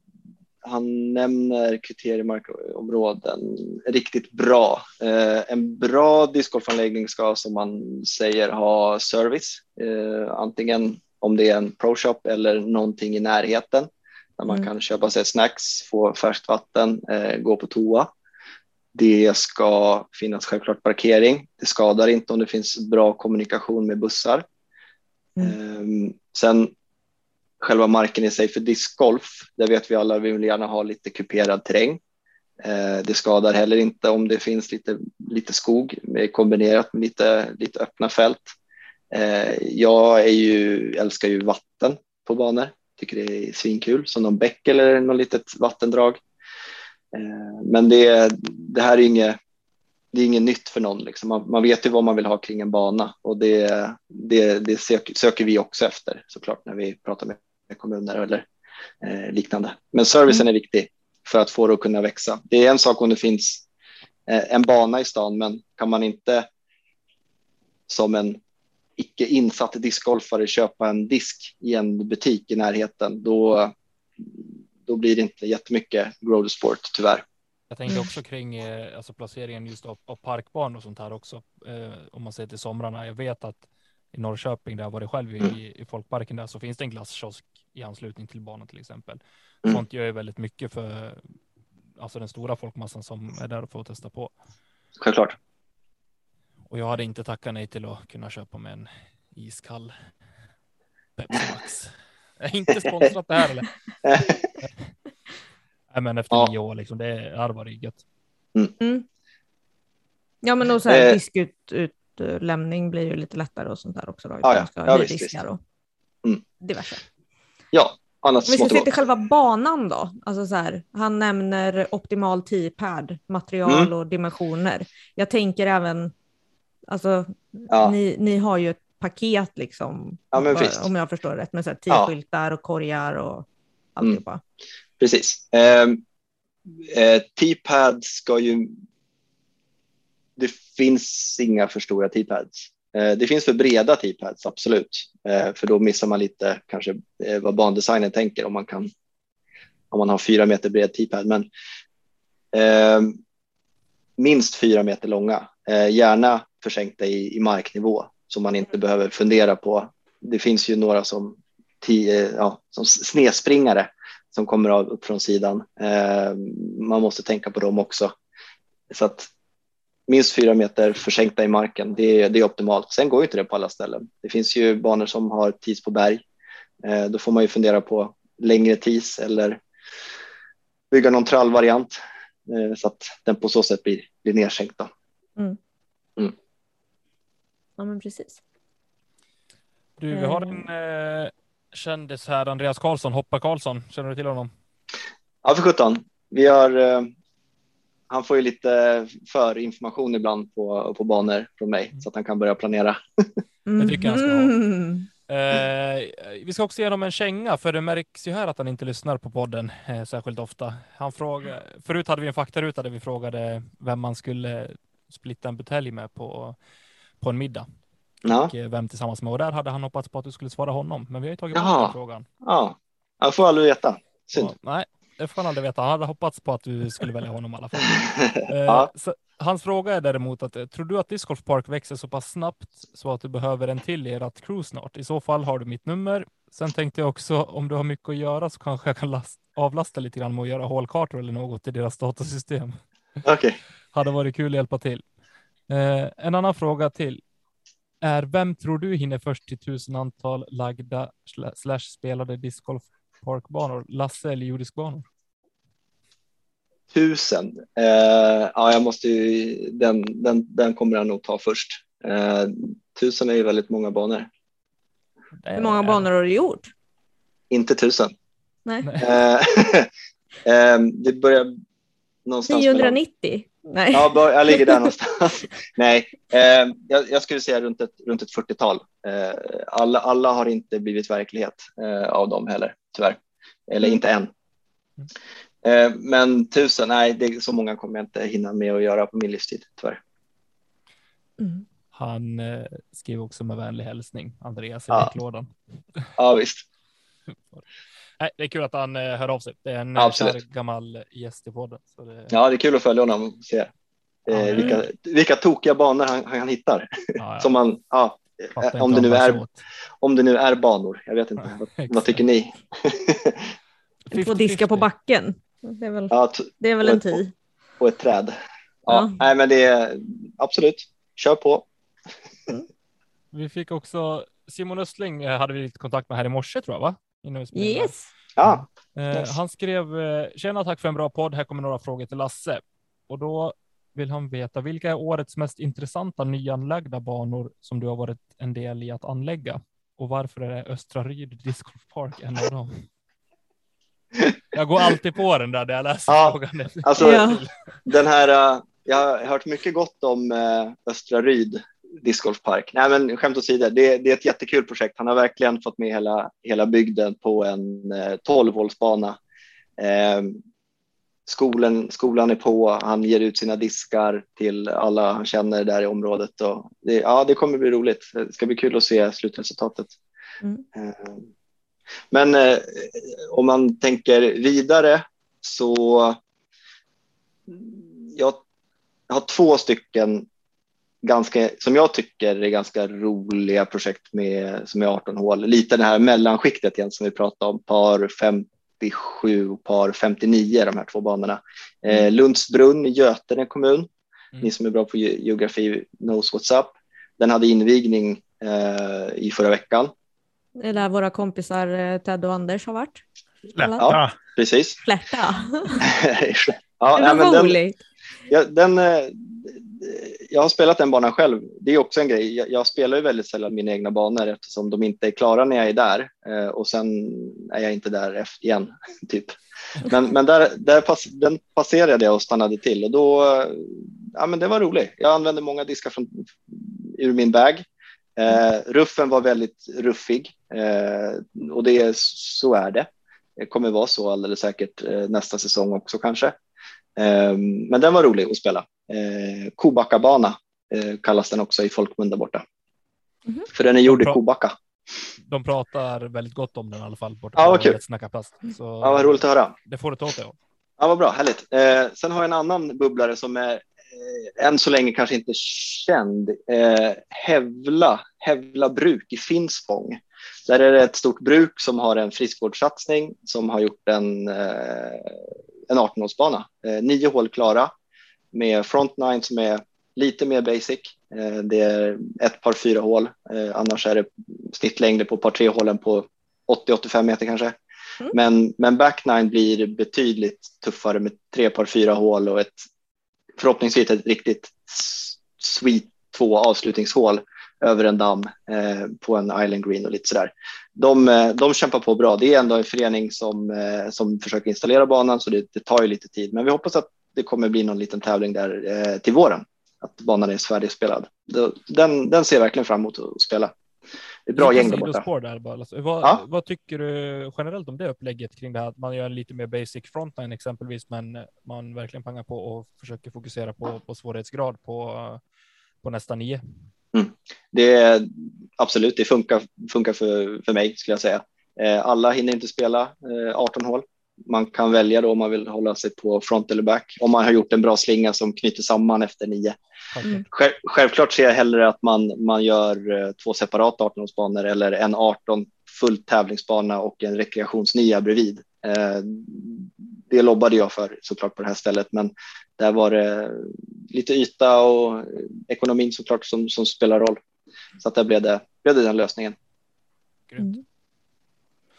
han nämner kriteriemarkområden riktigt bra. Eh, en bra discgolfanläggning ska som man säger ha service, eh, antingen om det är en pro shop eller någonting i närheten där man
Mm.
kan köpa sig snacks, få färskt vatten, eh, gå på toa. Det ska finnas självklart parkering. Det skadar inte om det finns bra kommunikation med bussar. Ehm, sen själva marken i sig för discgolf, där vet vi alla, vi vill gärna ha lite kuperad terräng. Eh, det skadar heller inte om det finns lite, lite skog kombinerat med lite, lite öppna fält. Eh, jag är ju, älskar ju vatten på banor, tycker det är svinkul, som någon bäck eller något litet vattendrag. Eh, men det, det här är inget, det är inget nytt för någon. Liksom. Man, man vet ju vad man vill ha kring en bana och det, det, det söker, söker vi också efter såklart när vi pratar med med kommuner eller eh, liknande. Men servicen är viktig för att få det att kunna växa. Det är en sak om det finns eh, en bana i stan, men kan man inte som en icke insatt discgolfare köpa en disk i en butik i närheten, då, då blir det inte jättemycket road sport tyvärr.
Jag tänkte också kring eh, alltså placeringen just av, av parkbanor och sånt här också. Eh, om man ser till somrarna. Jag vet att i Norrköping där jag varit själv i, i folkparken där så finns det en glasskiosk i anslutning till banan till exempel.
Mm.
Sånt gör ju väldigt mycket för alltså den stora folkmassan som är där och får testa på.
Självklart.
Och jag hade inte tackat nej till att kunna köpa med en iskall Pepsi Max. Jag är inte sponsrat det här eller? *laughs* Nej, men efter
Ja.
nio år liksom, det hade varit gött.
Ja, men och så här,
Eh.
diskutlämning blir ju lite lättare och sånt där också. Då,
Ja, ja. Ja, visst, visst.
och
Mm.
diverse.
Ja, annat
Om vi ska se till själva banan då. Alltså så här, han nämner optimal T-pad, material
Mm.
och dimensioner. Jag tänker även, alltså,
Ja.
ni, ni har ju ett paket liksom,
Ja, visst.
om jag förstår rätt, med så här. T-skyltar och korgar och alltihopa.
Precis. Eh, eh, T-pad ska ju... Det finns inga för stora T-pads. Eh, det finns för breda T-pads, absolut. Eh, för då missar man lite kanske eh, vad bandesignen tänker om man kan om man har fyra meter bred T-pad. Men eh, minst fyra meter långa. Eh, gärna försänkta i, i marknivå som man inte behöver fundera på. Det finns ju några som, tio, eh, ja, som snedspringare som kommer av upp från sidan. Eh, man måste tänka på dem också. Så att minst fyra meter försänkta i marken, det är, det är optimalt. Sen går ju inte det på alla ställen. Det finns ju banor som har tis på berg. Eh, då får man ju fundera på längre tis eller bygga någon trallvariant eh, så att den på så sätt blir, blir nedsänkt. Då. Mm.
Ja, men precis.
Du, vi har en eh, kändis här, Andreas Karlsson, Hoppa Karlsson. Känner du till honom?
Ja, för sjutton. Vi har, eh, han får ju lite för information ibland på, på banor från mig så att han kan börja planera.
Det tycker jag han ska ha. Eh, vi ska också ge honom en känga, för det märks ju här att han inte lyssnar på podden eh, särskilt ofta. Han frågade, förut hade vi en faktaruta där vi frågade vem man skulle splitta en butelj med på, på en middag.
Ja,
Och eh, vem tillsammans med. Och där hade han hoppats på att du skulle svara honom. Men vi har ju tagit bort den frågan.
ja. han får aldrig veta. Synd.
Och, nej, det får han aldrig veta. Han hade hoppats på att du skulle välja honom i alla fall. *laughs* Eh,
ja.
så, hans fråga är däremot att eh, tror du att Disc Golf Park växer så pass snabbt så att du behöver en till i ert crew snart? I så fall har du mitt nummer. Sen tänkte jag också om du har mycket att göra så kanske jag kan last, avlasta lite grann med att göra hålkartor eller något i deras datasystem.
Okej.
Hade varit kul att hjälpa till. Eh, en annan fråga till är vem tror du hinner först till tusen antal lagda sla- slash spelade Disc Golf Parkbanor? Lasse eller jordiskbanor?
Tusen. Eh, ja, jag måste ju, den, den, den kommer jag nog ta först. Eh, tusen är ju väldigt många banor.
Hur många banor har du gjort?
Inte tusen.
Nej.
Eh, *laughs* eh, det börjar någonstans mellan
990? Nej.
Ja, jag ligger där *laughs* någonstans. Nej, eh, jag, jag skulle säga runt ett, runt ett 40-tal. Eh, alla, alla har inte blivit verklighet eh, av dem heller, tyvärr. Eller inte än. Eh, men tusen, nej, det, så många kommer jag inte hinna med att göra på min livstid, tyvärr.
Mm.
Han eh, skrev också med vänlig hälsning, Andreas i
Ja.
lådan.
Ja, visst. *laughs*
Nej, det är kul att han eh, hör av sig. Det är en
Absolut.
kär gammal gäst i podden. Så det,
Ja, det är kul att följa honom och se
Ja,
eh, vilka, vilka tokiga banor han, han hittar.
ja, ja. *laughs*
Som man, ja, eh, om det, nu är, om det nu är banor. Jag vet inte. Vad, vad tycker ni? *laughs*
Två diskar på
50-50.
backen. Det är väl,
Ja,
det är väl en tid.
på ett träd. Ja,
Ja.
Nej, men det är absolut. Kör på.
Vi fick också Simon Östling eh, hade vi lite kontakt med här i morse tror jag, va? Innan vi spelade.
Yes.
Ja,
Eh,
Yes.
Han skrev eh, tjena tack för en bra podd. Här kommer några frågor till Lasse och då vill han veta vilka är årets mest intressanta nyanlagda banor som du har varit en del i att anlägga och varför är det Östra Ryd Disc Golf Park en av dem? *laughs* Jag går alltid på den där när jag läser
Ja.
frågan.
alltså
Ja.
den här. eh, Jag har hört mycket gott om Östra Ryd discgolfpark. Nej, men skämt åsido, det, det är ett jättekul projekt. Han har verkligen fått med hela, hela bygden på en eh, 12-hålsbana. Eh, skolan, skolan är på, han ger ut sina diskar till alla han känner där i området. Och det, ja, det kommer bli roligt. Det ska bli kul att se slutresultatet.
Mm.
Eh, Men eh, om man tänker vidare så jag har två stycken ganska, som jag tycker är ganska roliga projekt med, som är 18 hål. Lite det här mellanskiktet igen som vi pratade om, par 57 och par 59, de här två banorna. Eh, Lundsbrunn i Götene kommun,
Mm.
ni som är bra på ge- geografi knows what's up. Den hade invigning eh, i förra veckan.
Det är där våra kompisar eh, Ted och Anders har varit.
Lätta.
Ja. Precis.
Flärta. *laughs*
ja,
det
nej,
var
men den,
roligt.
Ja, den, eh, jag har spelat den banan själv. Det är också en grej. Jag, jag spelar ju väldigt sällan mina egna banor eftersom de inte är klara när jag är där eh, och sen är jag inte där igen. *laughs* Typ. Men, men där, där pass, den passerade jag och stannade till och då, ja men det var roligt. Jag använde många diskar från, ur min bag. Eh, ruffen var väldigt ruffig eh, och det, så är det. Det kommer vara så alldeles säkert eh, nästa säsong också kanske. Eh, men den var rolig att spela. Eh, Kobackabana eh, kallas den också i folkmun där borta.
Mhm.
För den är gjord i. Kobacka.
De pratar väldigt gott om den i alla fall. Borta
Ja, vad kul.
Snacka plast. Så
Ja, vad roligt att höra.
Det får du ta åt dig av.
Ja, vad bra, härligt. Eh, sen har jag en annan bubblare som är eh, än så länge kanske inte känd. Eh, Hävla, Hävla bruk i Finspång. Där är det ett stort bruk som har en friskvårdssatsning som har gjort en, eh, en 18-hålsbana. Eh, nio hål klara med front nine som är lite mer basic. Eh, det är ett par fyra hål. Eh, annars är det snittlängder på par tre hålen på 80-85 meter kanske.
Mm.
Men, men back nine blir betydligt tuffare med tre par fyra hål och ett förhoppningsvis ett riktigt sweet två avslutningshål över en damm eh, på en island green och lite sådär. De, de kämpar på bra. Det är ändå en förening som, eh, som försöker installera banan så det, det tar ju lite tid. Men vi hoppas att det kommer bli någon liten tävling där eh, till våren. Att banan är färdigspelad. Den, den ser jag verkligen fram emot att spela. Det är bra gäng där borta.
Där bara. Alltså, vad,
Ja.
vad tycker du generellt om det upplägget kring det här? Att man gör en lite mer basic frontline exempelvis, men man verkligen pangar på och försöker fokusera på, på svårighetsgrad på, på nästa nio.
Det är, absolut, det funkar, funkar för, för mig skulle jag säga. Eh, alla hinner inte spela eh, 18 hål. Man kan välja då om man vill hålla sig på front eller back. Om man har gjort en bra slinga som knyter samman efter nio.
Okej.
Själv, självklart ser jag hellre att man, man gör eh, två separata 18-hålsbanor eller en 18 fullt tävlingsbana och en rekreationsnia bredvid. Eh, det lobbade jag för såklart på det här stället, men där var det lite yta och ekonomin såklart som, som spelar roll. Så att där blev det, blev det den lösningen.
Mm.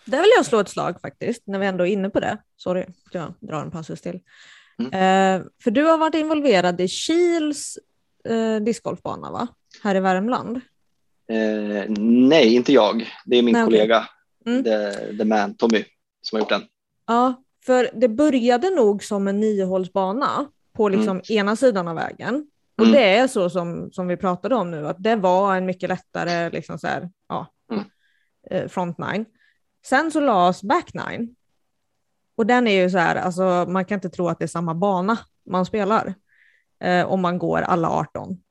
Där vill jag slå ett slag faktiskt, när vi ändå är inne på det. Sorry, att jag drar en passus till.
Mm.
Eh, för du har varit involverad i Kils eh, discgolfbana, va? Här i Värmland.
Eh, nej, inte jag. Det är min
Nej,
kollega,
Mm.
the, the man, Tommy, som har gjort den.
Ja, för det började nog som en niohålsbana på liksom ena sidan av vägen. Och
Mm.
det är så som, som vi pratade om nu, att det var en mycket lättare liksom så här, ja,
Mm.
eh, front nine. Sen så lades back nine. Och den är ju så här, alltså man kan inte tro att det är samma bana man spelar eh, om man går alla 18.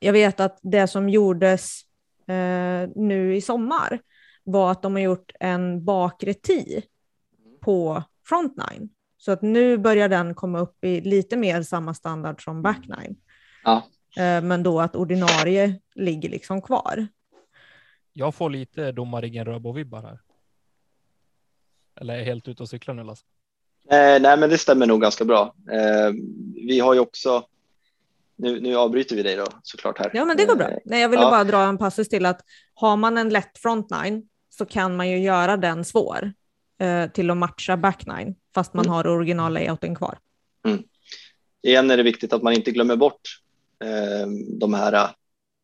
Jag vet att det som gjordes eh, nu i sommar var att de har gjort en bakre tee på front nine. Så att nu börjar den komma upp i lite mer samma standard som back nine.
Ja.
Eh, men då att ordinarie ligger liksom kvar.
Jag får lite domarringen Röbo-vibbar här. Eller är jag helt ute och cyklar nu Lasse?
Eh, nej, men det stämmer nog ganska bra. Eh, vi har ju också, nu, nu avbryter vi dig då såklart här.
Ja, men det går bra.
Eh,
Nej, jag ville
ja.
bara dra en passus till att har man en lätt front nine så kan man ju göra den svår eh, till att matcha back nine fast man
Mm.
har original layouten kvar.
igen är det viktigt att man inte glömmer bort eh, de här eh,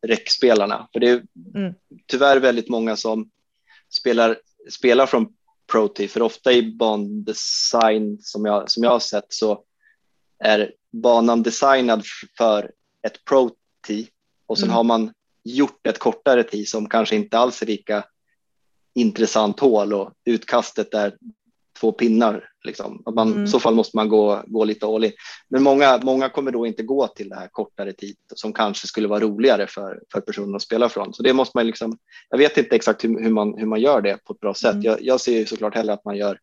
räckspelarna. För det är
Mm.
tyvärr väldigt många som spelar, spelar från Pro-T, för ofta i bandesign som jag, som jag har sett så är banan designad för ett Pro-T och sen
Mm.
har man gjort ett kortare T som kanske inte alls är lika intressant hål och utkastet är två pinnar. Liksom. Att man,
Mm.
I så fall måste man gå, gå lite all in. Men många, många kommer då inte gå till det här kortare tid som kanske skulle vara roligare för, för personen att spela från. Så det måste man liksom, jag vet inte exakt hur, hur, man, hur man gör det på ett bra sätt.
Mm.
Jag, jag ser ju såklart hellre att man gör,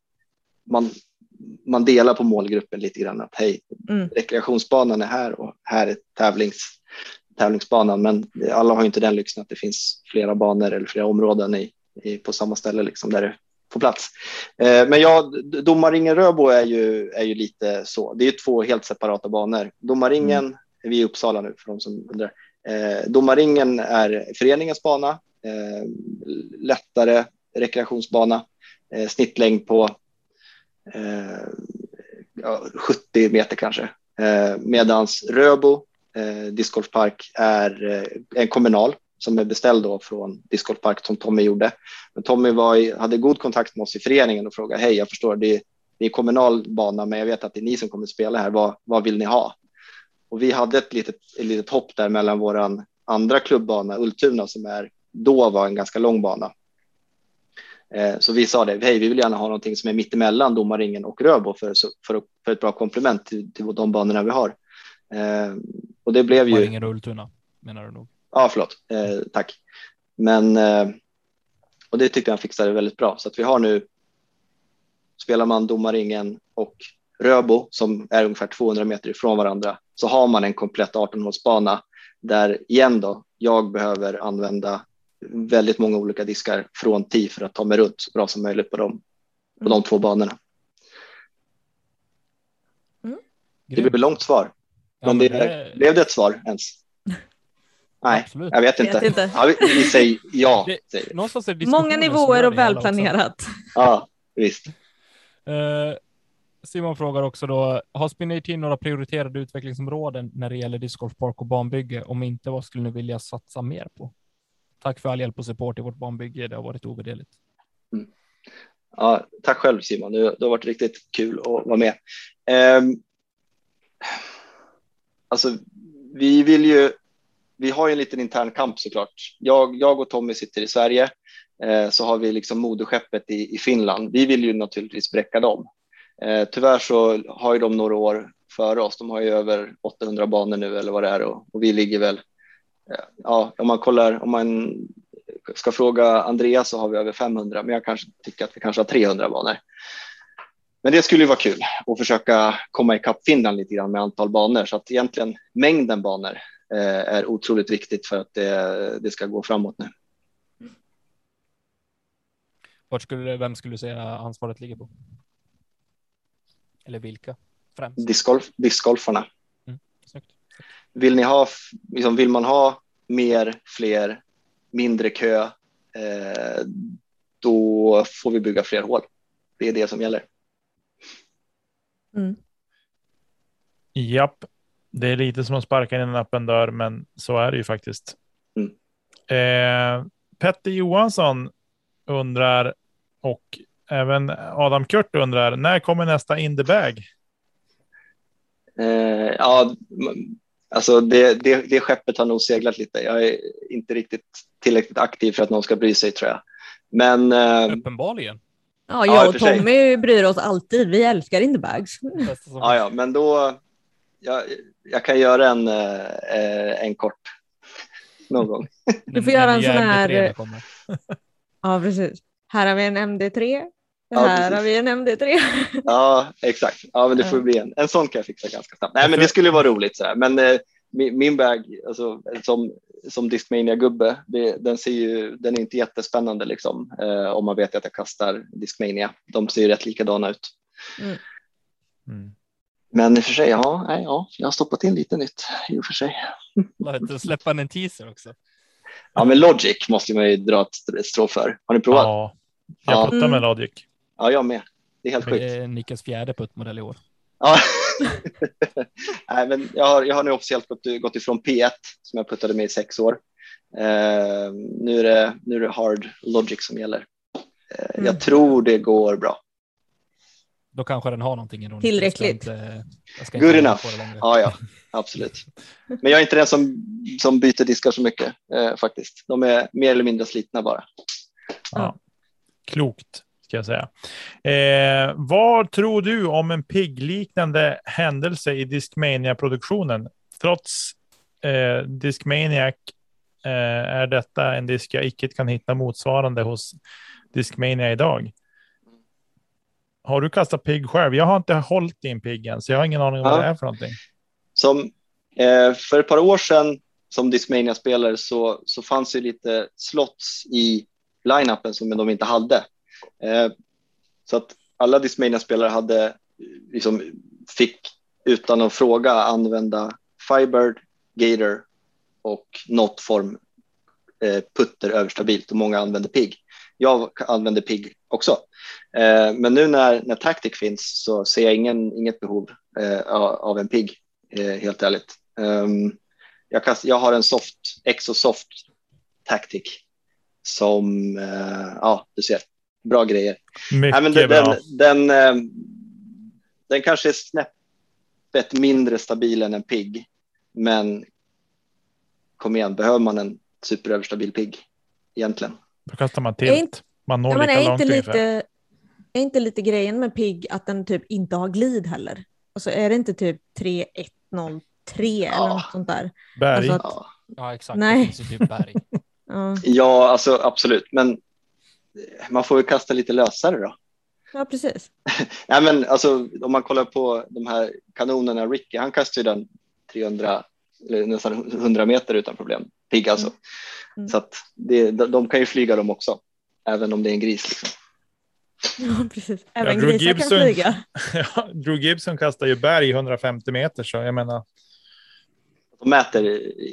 man, man delar på målgruppen lite grann. Att hej,
Mm.
rekreationsbanan är här och här är tävlings, tävlingsbanan. Men alla har ju inte den lyxen att det finns flera banor eller flera områden i, i, på samma ställe liksom där det får plats. Eh, men ja, domarringen Röbo är ju, är ju lite så. Det är ju två helt separata banor. Domarringen, vi är i Uppsala nu för de som undrar. Eh, domarringen är föreningens bana, eh, lättare rekreationsbana, snittlängd på eh, ja, 70 meter kanske. Medans Röbo discgolfpark är en kommunal som är beställd då från discgolfpark som Tommy gjorde. Men Tommy var i, hade god kontakt med oss i föreningen och frågade hej, jag förstår det är, det är kommunal bana, men jag vet att det är ni som kommer spela här. Vad, vad vill ni ha? Och vi hade ett litet, ett litet hopp där mellan våran andra klubbbana, Ultuna, som är då var en ganska lång bana. Eh, Så vi sa det, hej, vi vill gärna ha någonting som är mittemellan domarringen och Röbo för, för, för ett bra komplement till, till de banorna vi har. Eh, Och det blev ju...
Domarringen Ultuna menar du nog.
Ja, förlåt. Eh, tack. Men eh, och det tyckte jag han fixade väldigt bra. Så att vi har nu spelar man domarringen och Röbo som är ungefär 200 meter ifrån varandra så har man en komplett 18-hålsbana där igen då jag behöver använda väldigt många olika diskar från TI för att ta mig runt så bra som möjligt på de, på de två banorna. Det blev ett långt svar.
Ja,
men
men
det,
det-
blev det ett svar ens? Nej,
Absolut.
jag vet inte.
Vet inte.
Ja, vi, vi säger ja.
Det-. Någonstans är
Många nivåer och välplanerat.
Ja, visst.
Eh, Simon frågar också då, har Team några prioriterade utvecklingsområden när det gäller discgolfpark och banbygge? Om inte, vad skulle ni vilja satsa mer på? Tack för all hjälp och support i vårt banbygge. Det har varit ovärderligt.
Ja, tack själv Simon, det, det har varit riktigt kul att vara med. Ehm, alltså, vi vill ju, vi har ju en liten intern kamp såklart. Jag, jag och Tommy sitter i Sverige, eh, så har vi liksom moderskeppet i, i Finland. Vi vill ju naturligtvis bräcka dem. Eh, tyvärr så har ju de några år före oss. De har ju över 800 banor nu eller vad det är och, och vi ligger väl, eh, ja, om man kollar, om man ska fråga Andreas så har vi över 500, men jag kanske tycker att vi kanske har 300 banor. Men det skulle ju vara kul att försöka komma ikapp Finland lite grann med antal banor så att egentligen mängden banor är otroligt viktigt för att det, det ska gå framåt nu.
Vart skulle, vem skulle du säga ansvaret ligger på? Eller vilka? Främst.
Discgolf, discgolfarna.
Snyggt.
Vill ni ha, liksom, vill man ha mer, fler, mindre kö, eh, då får vi bygga fler hål. Det är det som gäller.
Mm.
Japp, det är lite som att sparka in en öppen dörr, men så är det ju faktiskt.
Mm.
Eh, Petter Johansson undrar och även Adam Kurt undrar när kommer nästa in the bag?
Eh, ja, alltså det, det, det skeppet har nog seglat lite. Jag är inte riktigt tillräckligt aktiv för att någon ska bry sig tror jag. Men eh,
Uppenbarligen.
Ja, jag
och för sig.
Tommy bryr oss alltid. Vi älskar Interbags.
Ja, ja, men då. Jag, jag kan göra en, eh, en kort någon gång. *laughs*
Du får
När
göra en sån här-
MP3 kommer. *laughs*
Ja, precis. Här har vi en MD3.
Ja,
här
precis.
har vi en MD3. *laughs*
Ja, exakt. Ja, men det får bli en. En sån kan jag fixa ganska snabbt. Nej, men det skulle vara roligt. Så här. Men eh, min, min bag, alltså, som, som Discmania-gubbe, den, ser ju, den är inte jättespännande liksom, eh, om man vet att jag kastar Discmania. De ser ju rätt likadana ut.
Mm.
Men i och för sig, ja, nej, ja, jag har stoppat in lite nytt i och för sig.
Släppa en teaser också.
Ja, men Logic måste man ju dra ett strå för. Har ni provat? Ja,
Ja, jag
Ja.
puttar med
Mm.
Logic.
jag med. Det är helt
Det
sjukt.
är Nickes fjärde puttmodell i år.
Ja. *laughs* Nej, men jag, har, jag har nu officiellt gått, gått ifrån P1 som jag puttade med i sex år. Eh, nu, är det, nu är det hard logic som gäller. Eh,
Mm.
Jag tror det går bra.
Då kanske den har någonting ironiskt.
Tillräckligt.
Jag ska inte, jag ska
Good enough. Ja, ja, absolut. Men jag är inte den som, som byter diskar så mycket eh, faktiskt. De är mer eller mindre slitna bara.
Ja. Klokt, ska jag säga. Eh, vad tror du om en pigg-liknande händelse i Discmania-produktionen? Trots eh, Discmaniac eh, är detta en disk jag icke kan hitta motsvarande hos Discmania idag. Har du kastat pigg själv? Jag har inte hållit i en pigg än, så jag har ingen aning om
Ja.
vad det är för någonting.
Som, eh, för ett par år sedan som Discmania-spelare så, så fanns det lite slots i line-upen som de inte hade. Eh, så att alla Discmania-spelare hade, eh, liksom, fick utan att fråga använda Firebird, Gator och något form eh, putter överstabilt och många använde PIG. Jag använde PIG också. Eh, men nu när, när Tactic finns så ser jag ingen, inget behov eh, av en PIG, eh, helt ärligt. Um, jag, kast, jag har en soft, Exosoft Tactic som, eh, ja, du ser, bra grejer.
Mycket
Nej, men den,
bra.
den, den, eh, den kanske är snäppet mindre stabil än en PIG, men kom igen, behöver man en superöverstabil PIG egentligen?
Då kastar man tilt.
inte-
Man når
Ja, men
lika långt
inte,
ungefär.
Är inte lite grejen med PIG att den typ inte har glid heller? Alltså är det inte typ 3103 eller
Ja.
något sånt där?
Berg.
alltså-
Ja,
Ja, exakt.
Nej.
Det finns ju typ berg. *laughs*
Ja,
ja alltså absolut, men man får ju kasta lite lösare då.
ja precis. *laughs*
Nej, men alltså, om man kollar på de här kanonerna, Ricky, han kastar ju den 300, eller nästan 100 meter utan problem. Pigg alltså.
Mm. Mm.
Så att det, de, de kan ju flyga dem också, även om det är en gris. Liksom.
Ja, precis. Även
Drew
grisar kan
Gibson-
flyga. *laughs*
Ja, Drew Gibson kastar ju berg 150 meter, så jag menar,
De mäter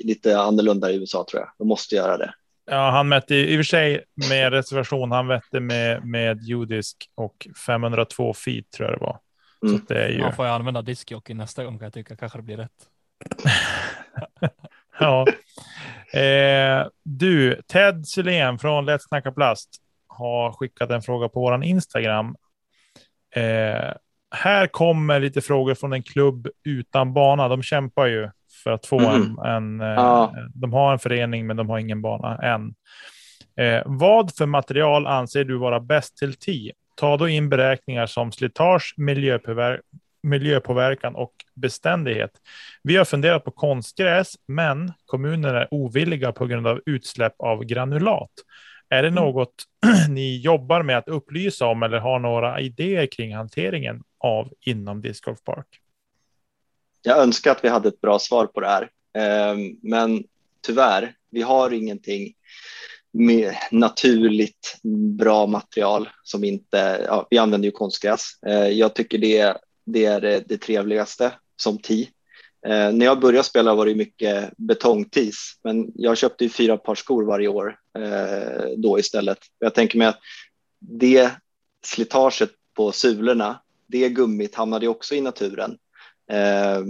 lite annorlunda i USA tror jag. De måste göra det.
ja, han mätte i och för sig med reservation. Han mätte med, med judisk och 502 feet tror jag det var.
Mm.
Så det är ju,
Man får jag använda diskjockey nästa gång kan jag tycka. Kanske det blir rätt. *laughs*
ja. Eh, du, Ted Sylén från Let's Snacka Plast har skickat en fråga på våran Instagram. Eh, här kommer lite frågor från en klubb utan bana. De kämpar ju för att få
Mhm.
en, en eh,
Ja.
de har en förening men de har ingen bana än. Eh, vad för material anser du vara bäst till TI? Ta då in beräkningar som slitage, miljöpåver- miljöpåverkan och beständighet. Vi har funderat på konstgräs, men kommunen är ovilliga på grund av utsläpp av granulat. Är det något *clears throat* ni jobbar med att upplysa om eller har några idéer kring hanteringen av inom Disc Golf Park?
Jag önskar att vi hade ett bra svar på det här, Eh, men tyvärr, vi har ingenting med naturligt bra material som inte, ja, vi använder ju konstgräs. Eh, Jag tycker det, det är det, det trevligaste som ti. Eh, när jag började spela var det mycket betongtis, men jag köpte ju fyra par skor varje år eh, då istället. Jag tänker mig att det slitaget på sulorna, det gummit hamnade också i naturen. Eh,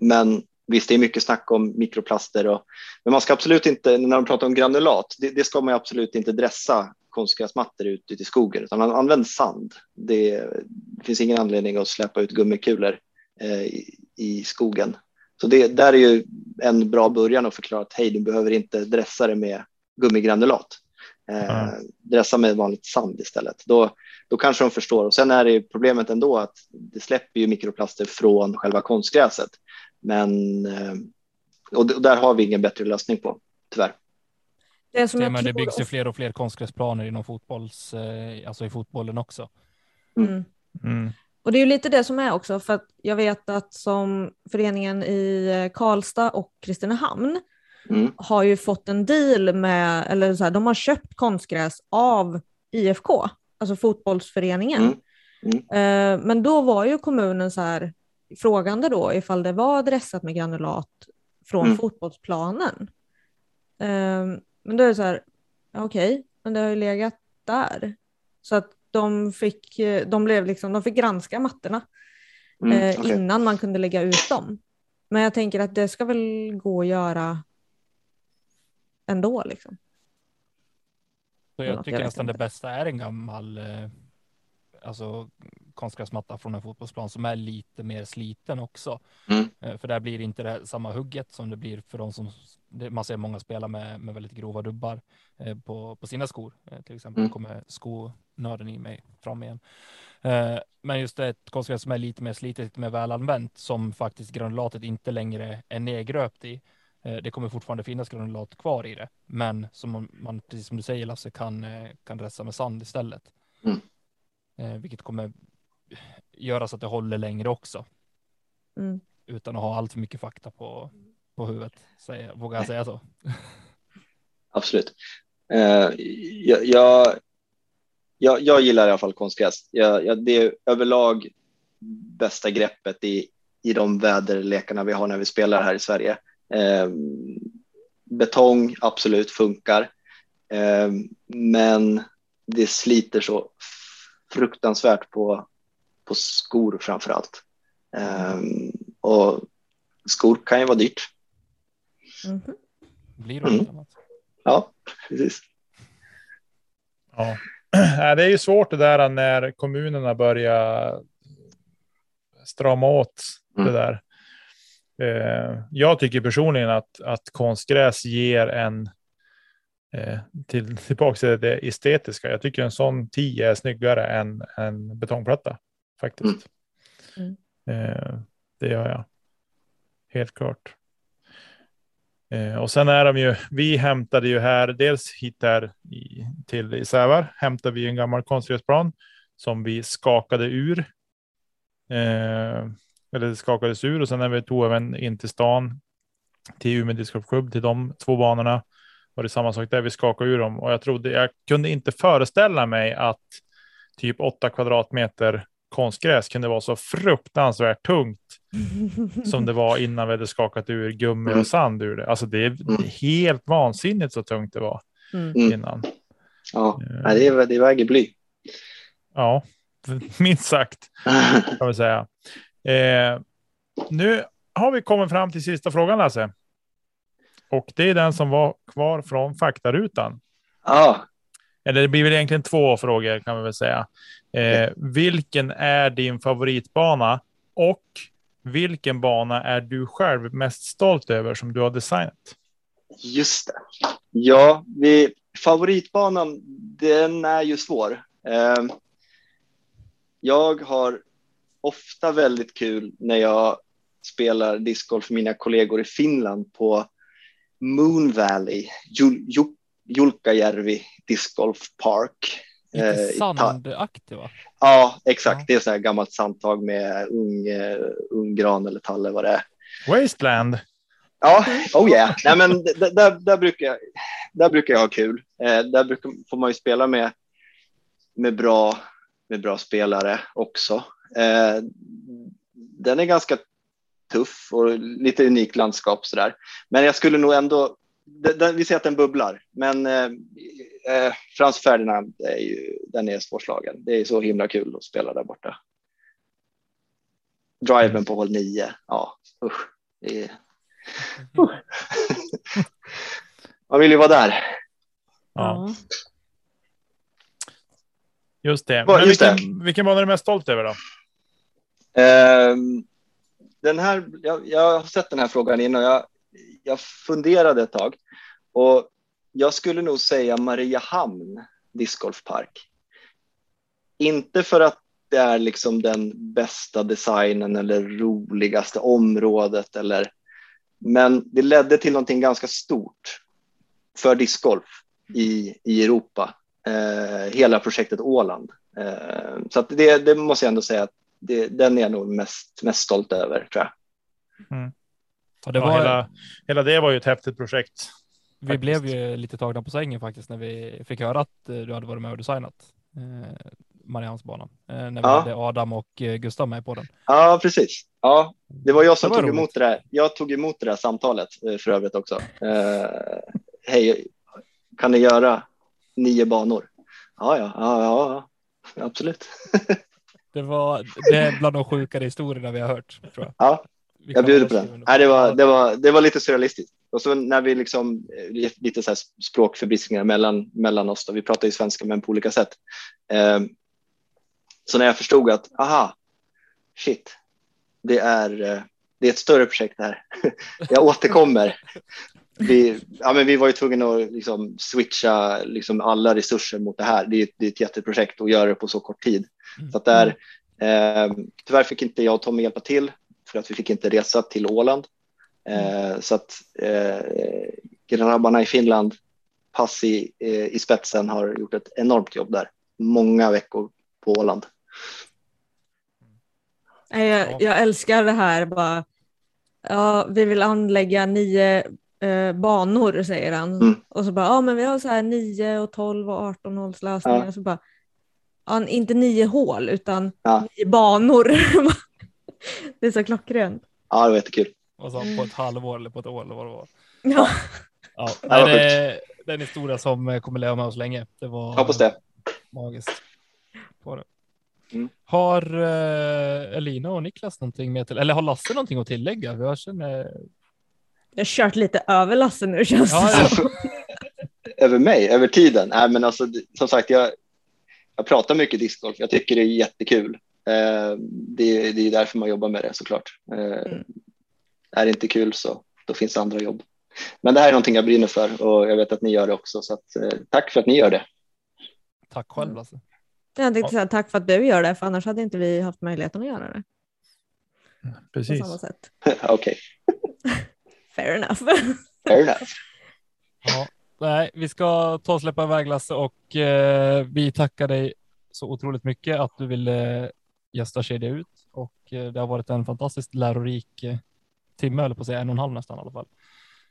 men visst, det är mycket snack om mikroplaster. Och, men man ska absolut inte, när de pratar om granulat, det, det ska man absolut inte dressa konstgräsmattor ut, ut i skogen, utan man använder sand. Det, det finns ingen anledning att släppa ut gummikulor i, i skogen. Så det där är ju en bra början att förklara att hej, du behöver inte dressa det med gummigranulat. Eh,
Mm.
Dressa med vanligt sand istället. Då, då kanske de förstår. Och sen är det problemet ändå att det släpper ju mikroplaster från själva konstgräset. Men eh, och där har vi ingen bättre lösning på, tyvärr.
Det som
Det, men det byggs ju fler och fler konstgräsplaner inom fotbolls, eh, alltså i fotbollen också.
Mm.
Mm.
Och det är ju lite det som är också, för att jag vet att som föreningen i eh, Karlstad och Kristinehamn
Mm.
har ju fått en deal med, eller så här, de har köpt konstgräs av IFK, alltså fotbollsföreningen.
Mm.
Eh, Men då var ju kommunen så här frågande då ifall det var dressat med granulat från
Mm.
fotbollsplanen. Eh, Men då är det så här, okej, men det har ju legat där. Så att de fick, eh, de blev liksom, de fick granska mattorna
Mm.
eh,
okej.
innan man kunde lägga ut dem. Men jag tänker att det ska väl gå att göra ändå liksom.
Så
Ja,
jag
jag
tycker
vet
nästan det
inte.
bästa är en gammal eh, alltså, konstgräsmatta från en fotbollsplan som är lite mer sliten också.
Mm.
Eh, För där blir det inte det samma hugget som det blir för de som det, man ser många spela med, med väldigt grova dubbar på, på sina skor. Till exempel
Mm.
kommer skonörden i mig fram igen. Eh, men just det ett konstgräs som är lite mer slitet, lite mer välanvänt som faktiskt granulatet inte längre är nedgröpt i. Eh, Det kommer fortfarande finnas granulat kvar i det, men som man, man precis som du säger Lasse, kan, eh, kan resa med sand istället.
Mm.
Eh, vilket kommer göra så att det håller längre också,
Mm.
utan att ha allt för mycket fakta på, på huvudet. Säger, vågar jag säga så? *laughs*
Absolut. Jag, jag, jag, jag gillar i alla fall konstgräs. Jag, jag, det är överlag bästa greppet i, i de väderlekarna vi har när vi spelar här i Sverige. Eh, betong, absolut, funkar. Eh, men det sliter så fruktansvärt på, på skor framför allt. Eh, och skor kan ju vara dyrt.
Mhm.
Blir det
Mm.
annat?
Ja, precis.
Ja. *clears throat* Det är ju svårt det där när kommunerna börjar strama åt det
Mm.
där. Eh, Jag tycker personligen att, att konstgräs ger en eh, till, tillbaka till det estetiska. Jag tycker en sån 10 är snyggare än en betongplatta faktiskt.
Mm.
Eh, Det gör jag. Helt klart. Eh, och sen är de ju, vi hämtade ju här, dels hit där i, till i Sävar, hämtade vi en gammal konstgräsplan som vi skakade ur. Eh, eller det skakades ur och sen när vi tog även in till stan till Umeå discgolfklubb till de två banorna var det samma sak där. Vi skakade ur dem och jag trodde jag kunde inte föreställa mig att typ åtta kvadratmeter konstgräs kunde vara så fruktansvärt tungt som det var innan vi hade skakat ur gummi
Mm.
och sand ur det. Alltså det är är helt vansinnigt så tungt det var
Mm.
Mm.
innan.
Ja,
Eh,
det, är- det väger bly.
Ja, *laughs* minst sagt kan vi säga. Eh, nu har vi kommit fram till sista frågan Lasse. Och det är den som var kvar från faktarutan.
ja,
Eller det blir väl egentligen två frågor kan vi väl säga. Eh, vilken är din favoritbana och vilken bana är du själv mest stolt över som du har designat?
just det. Ja, vi, favoritbanan, den är ju svår. Eh, jag har ofta väldigt kul när jag spelar discgolf för mina kollegor i Finland på Moon Valley, Jul, Jul, Julkajärvi Discgolf Park.
Lite
Eh,
sandaktig va?
Ja, exakt.
Ja.
Det är så här gammalt sandtag med ung, eh, ung gran eller tall eller vad det är.
Wasteland.
Ja, oh yeah. Nej, men där, där, brukar jag, där brukar jag ha kul. Eh, där brukar, får man ju spela med, med, bra, med bra spelare också. Eh, den är ganska tuff och lite unikt landskap sådär. Men jag skulle nog ändå, vi ser att den bubblar, men eh, Frans Ferdinand, är ju, den är svårslagen. Det är så himla kul att spela där borta. Driven på håll 9, ja usch. Det är, *laughs* Man vill ju vara där.
Ja, just det. Men
just
vilken, vilken bana är du mest stolt över då?
Ehm, den här, jag, jag har sett den här frågan innan. Jag, jag funderade ett tag och jag skulle nog säga Mariehamn discgolfpark. Inte för att det är liksom den bästa designen eller roligaste området eller men det ledde till någonting ganska stort för discgolf i, i Europa. Eh, hela projektet Åland. Eh, så att det, det måste jag ändå säga att det, den är jag nog mest, mest stolt över tror jag.
Mm.
Ja, det var,
ja, hela, hela det var ju ett häftigt projekt.
Vi
faktiskt.
blev ju lite tagna på sängen faktiskt när vi fick höra att eh, du hade varit med och designat eh, Mariansbanan. Eh, när vi
Ja.
hade Adam och eh, Gustav med på den.
Ja, precis. Ja, det var jag som
var
tog
roligt.
emot det där. Jag tog emot det där samtalet eh, för övrigt också. Eh, Hej, kan ni göra nio banor? Ja, ja, ja, ja, absolut.
Det var det är bland de sjukare historierna vi har hört. Tror jag.
Ja, jag bjuder på den. Nej, det, var, det, var, det var lite surrealistiskt. Och så när vi liksom, eh, lite så här språkförbistringar mellan, mellan oss, då. vi pratar ju svenska men på olika sätt. Eh, så när jag förstod att, aha, shit, det är, eh, det är ett större projekt det här. *laughs* jag återkommer. Vi, ja, men vi var ju tvungna att liksom switcha liksom alla resurser mot det här. Det är, ett- det är ett jätteprojekt att göra det på så kort tid. Så att där, eh, tyvärr fick inte jag och Tommy hjälpa till för att vi fick inte resa till Åland. Eh, så att eh, grabbarna i Finland, Passi eh, i spetsen, har gjort ett enormt jobb där. Många veckor på Åland.
Nej, Jag, jag älskar det här bara. Ja, vi vill anlägga nio eh, banor säger han.
Mm.
Och så bara, ja men vi har så här 9 och 12 och 18 hålslösningar.
Ja.
Så bara, ja, inte nio hål utan
Ja.
nio banor. *laughs* det är så klockrent.
Ja, det var jättekul.
Och så på ett halvår eller på ett år eller vad det var.
Ja.
Ja, *laughs*
det
nej, det, det är en historia som eh, kommer leva med oss länge. Det var
Hoppas det.
magiskt. På det.
Mm.
Har eh, Elina och Niklas någonting med till, eller har Lasse någonting att tillägga? Jag känner,
Jag har kört lite över Lasse nu känns
Ja,
det
ja.
som. *laughs*
Över mig, över tiden. Nej, men alltså, som sagt, jag, jag pratar mycket discgolf. Jag tycker det är jättekul. Eh, det, det är därför man jobbar med det såklart. Eh,
Mm.
Är det inte kul så då finns det andra jobb. Men det här är någonting jag brinner för och jag vet att ni gör det också. Så att, eh, tack för att ni gör det.
tack själv Lasse.
Jag tänkte säga tack för att du gör det, för annars hade inte vi haft möjligheten att göra det på
Precis.
samma sätt. *laughs*
Okej, *laughs*
Fair enough. *laughs*
fair enough.
Ja, nej, vi ska ta och släppa iväg Lasse och eh, vi tackar dig så otroligt mycket att du ville gästa Kedja ut och eh, det har varit en fantastiskt lärorik eh, timme, eller på att säga en och en halv nästan i alla fall,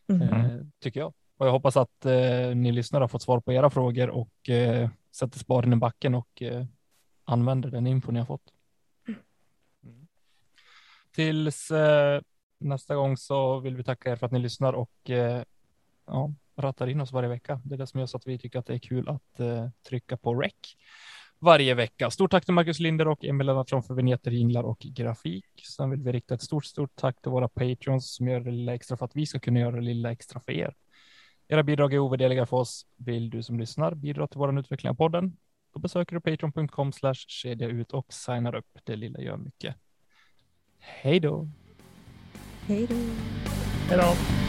Mm.
eh, tycker jag. Och jag hoppas att eh, ni lyssnare har fått svar på era frågor och eh, sätter spaden i backen och eh, använder den info ni har fått. Mm. Tills eh, nästa gång så vill vi tacka er för att ni lyssnar och eh, ja, rattar in oss varje vecka. Det är det som gör så att vi tycker att det är kul att eh, trycka på rec varje vecka. Stort tack till Marcus Linder och Emil Lennartsson för vignetter, jinglar och grafik. Sen vill vi rikta ett stort, stort tack till våra patrons som gör det lilla extra för att vi ska kunna göra det lilla extra för er. Era bidrag är ovärderliga för oss. Vill du som lyssnar bidra till vår utveckling av podden? Då besöker du patreon.com slash kedja ut och signar upp. Det lilla gör mycket. Hej då!
Hej då.
Hej då.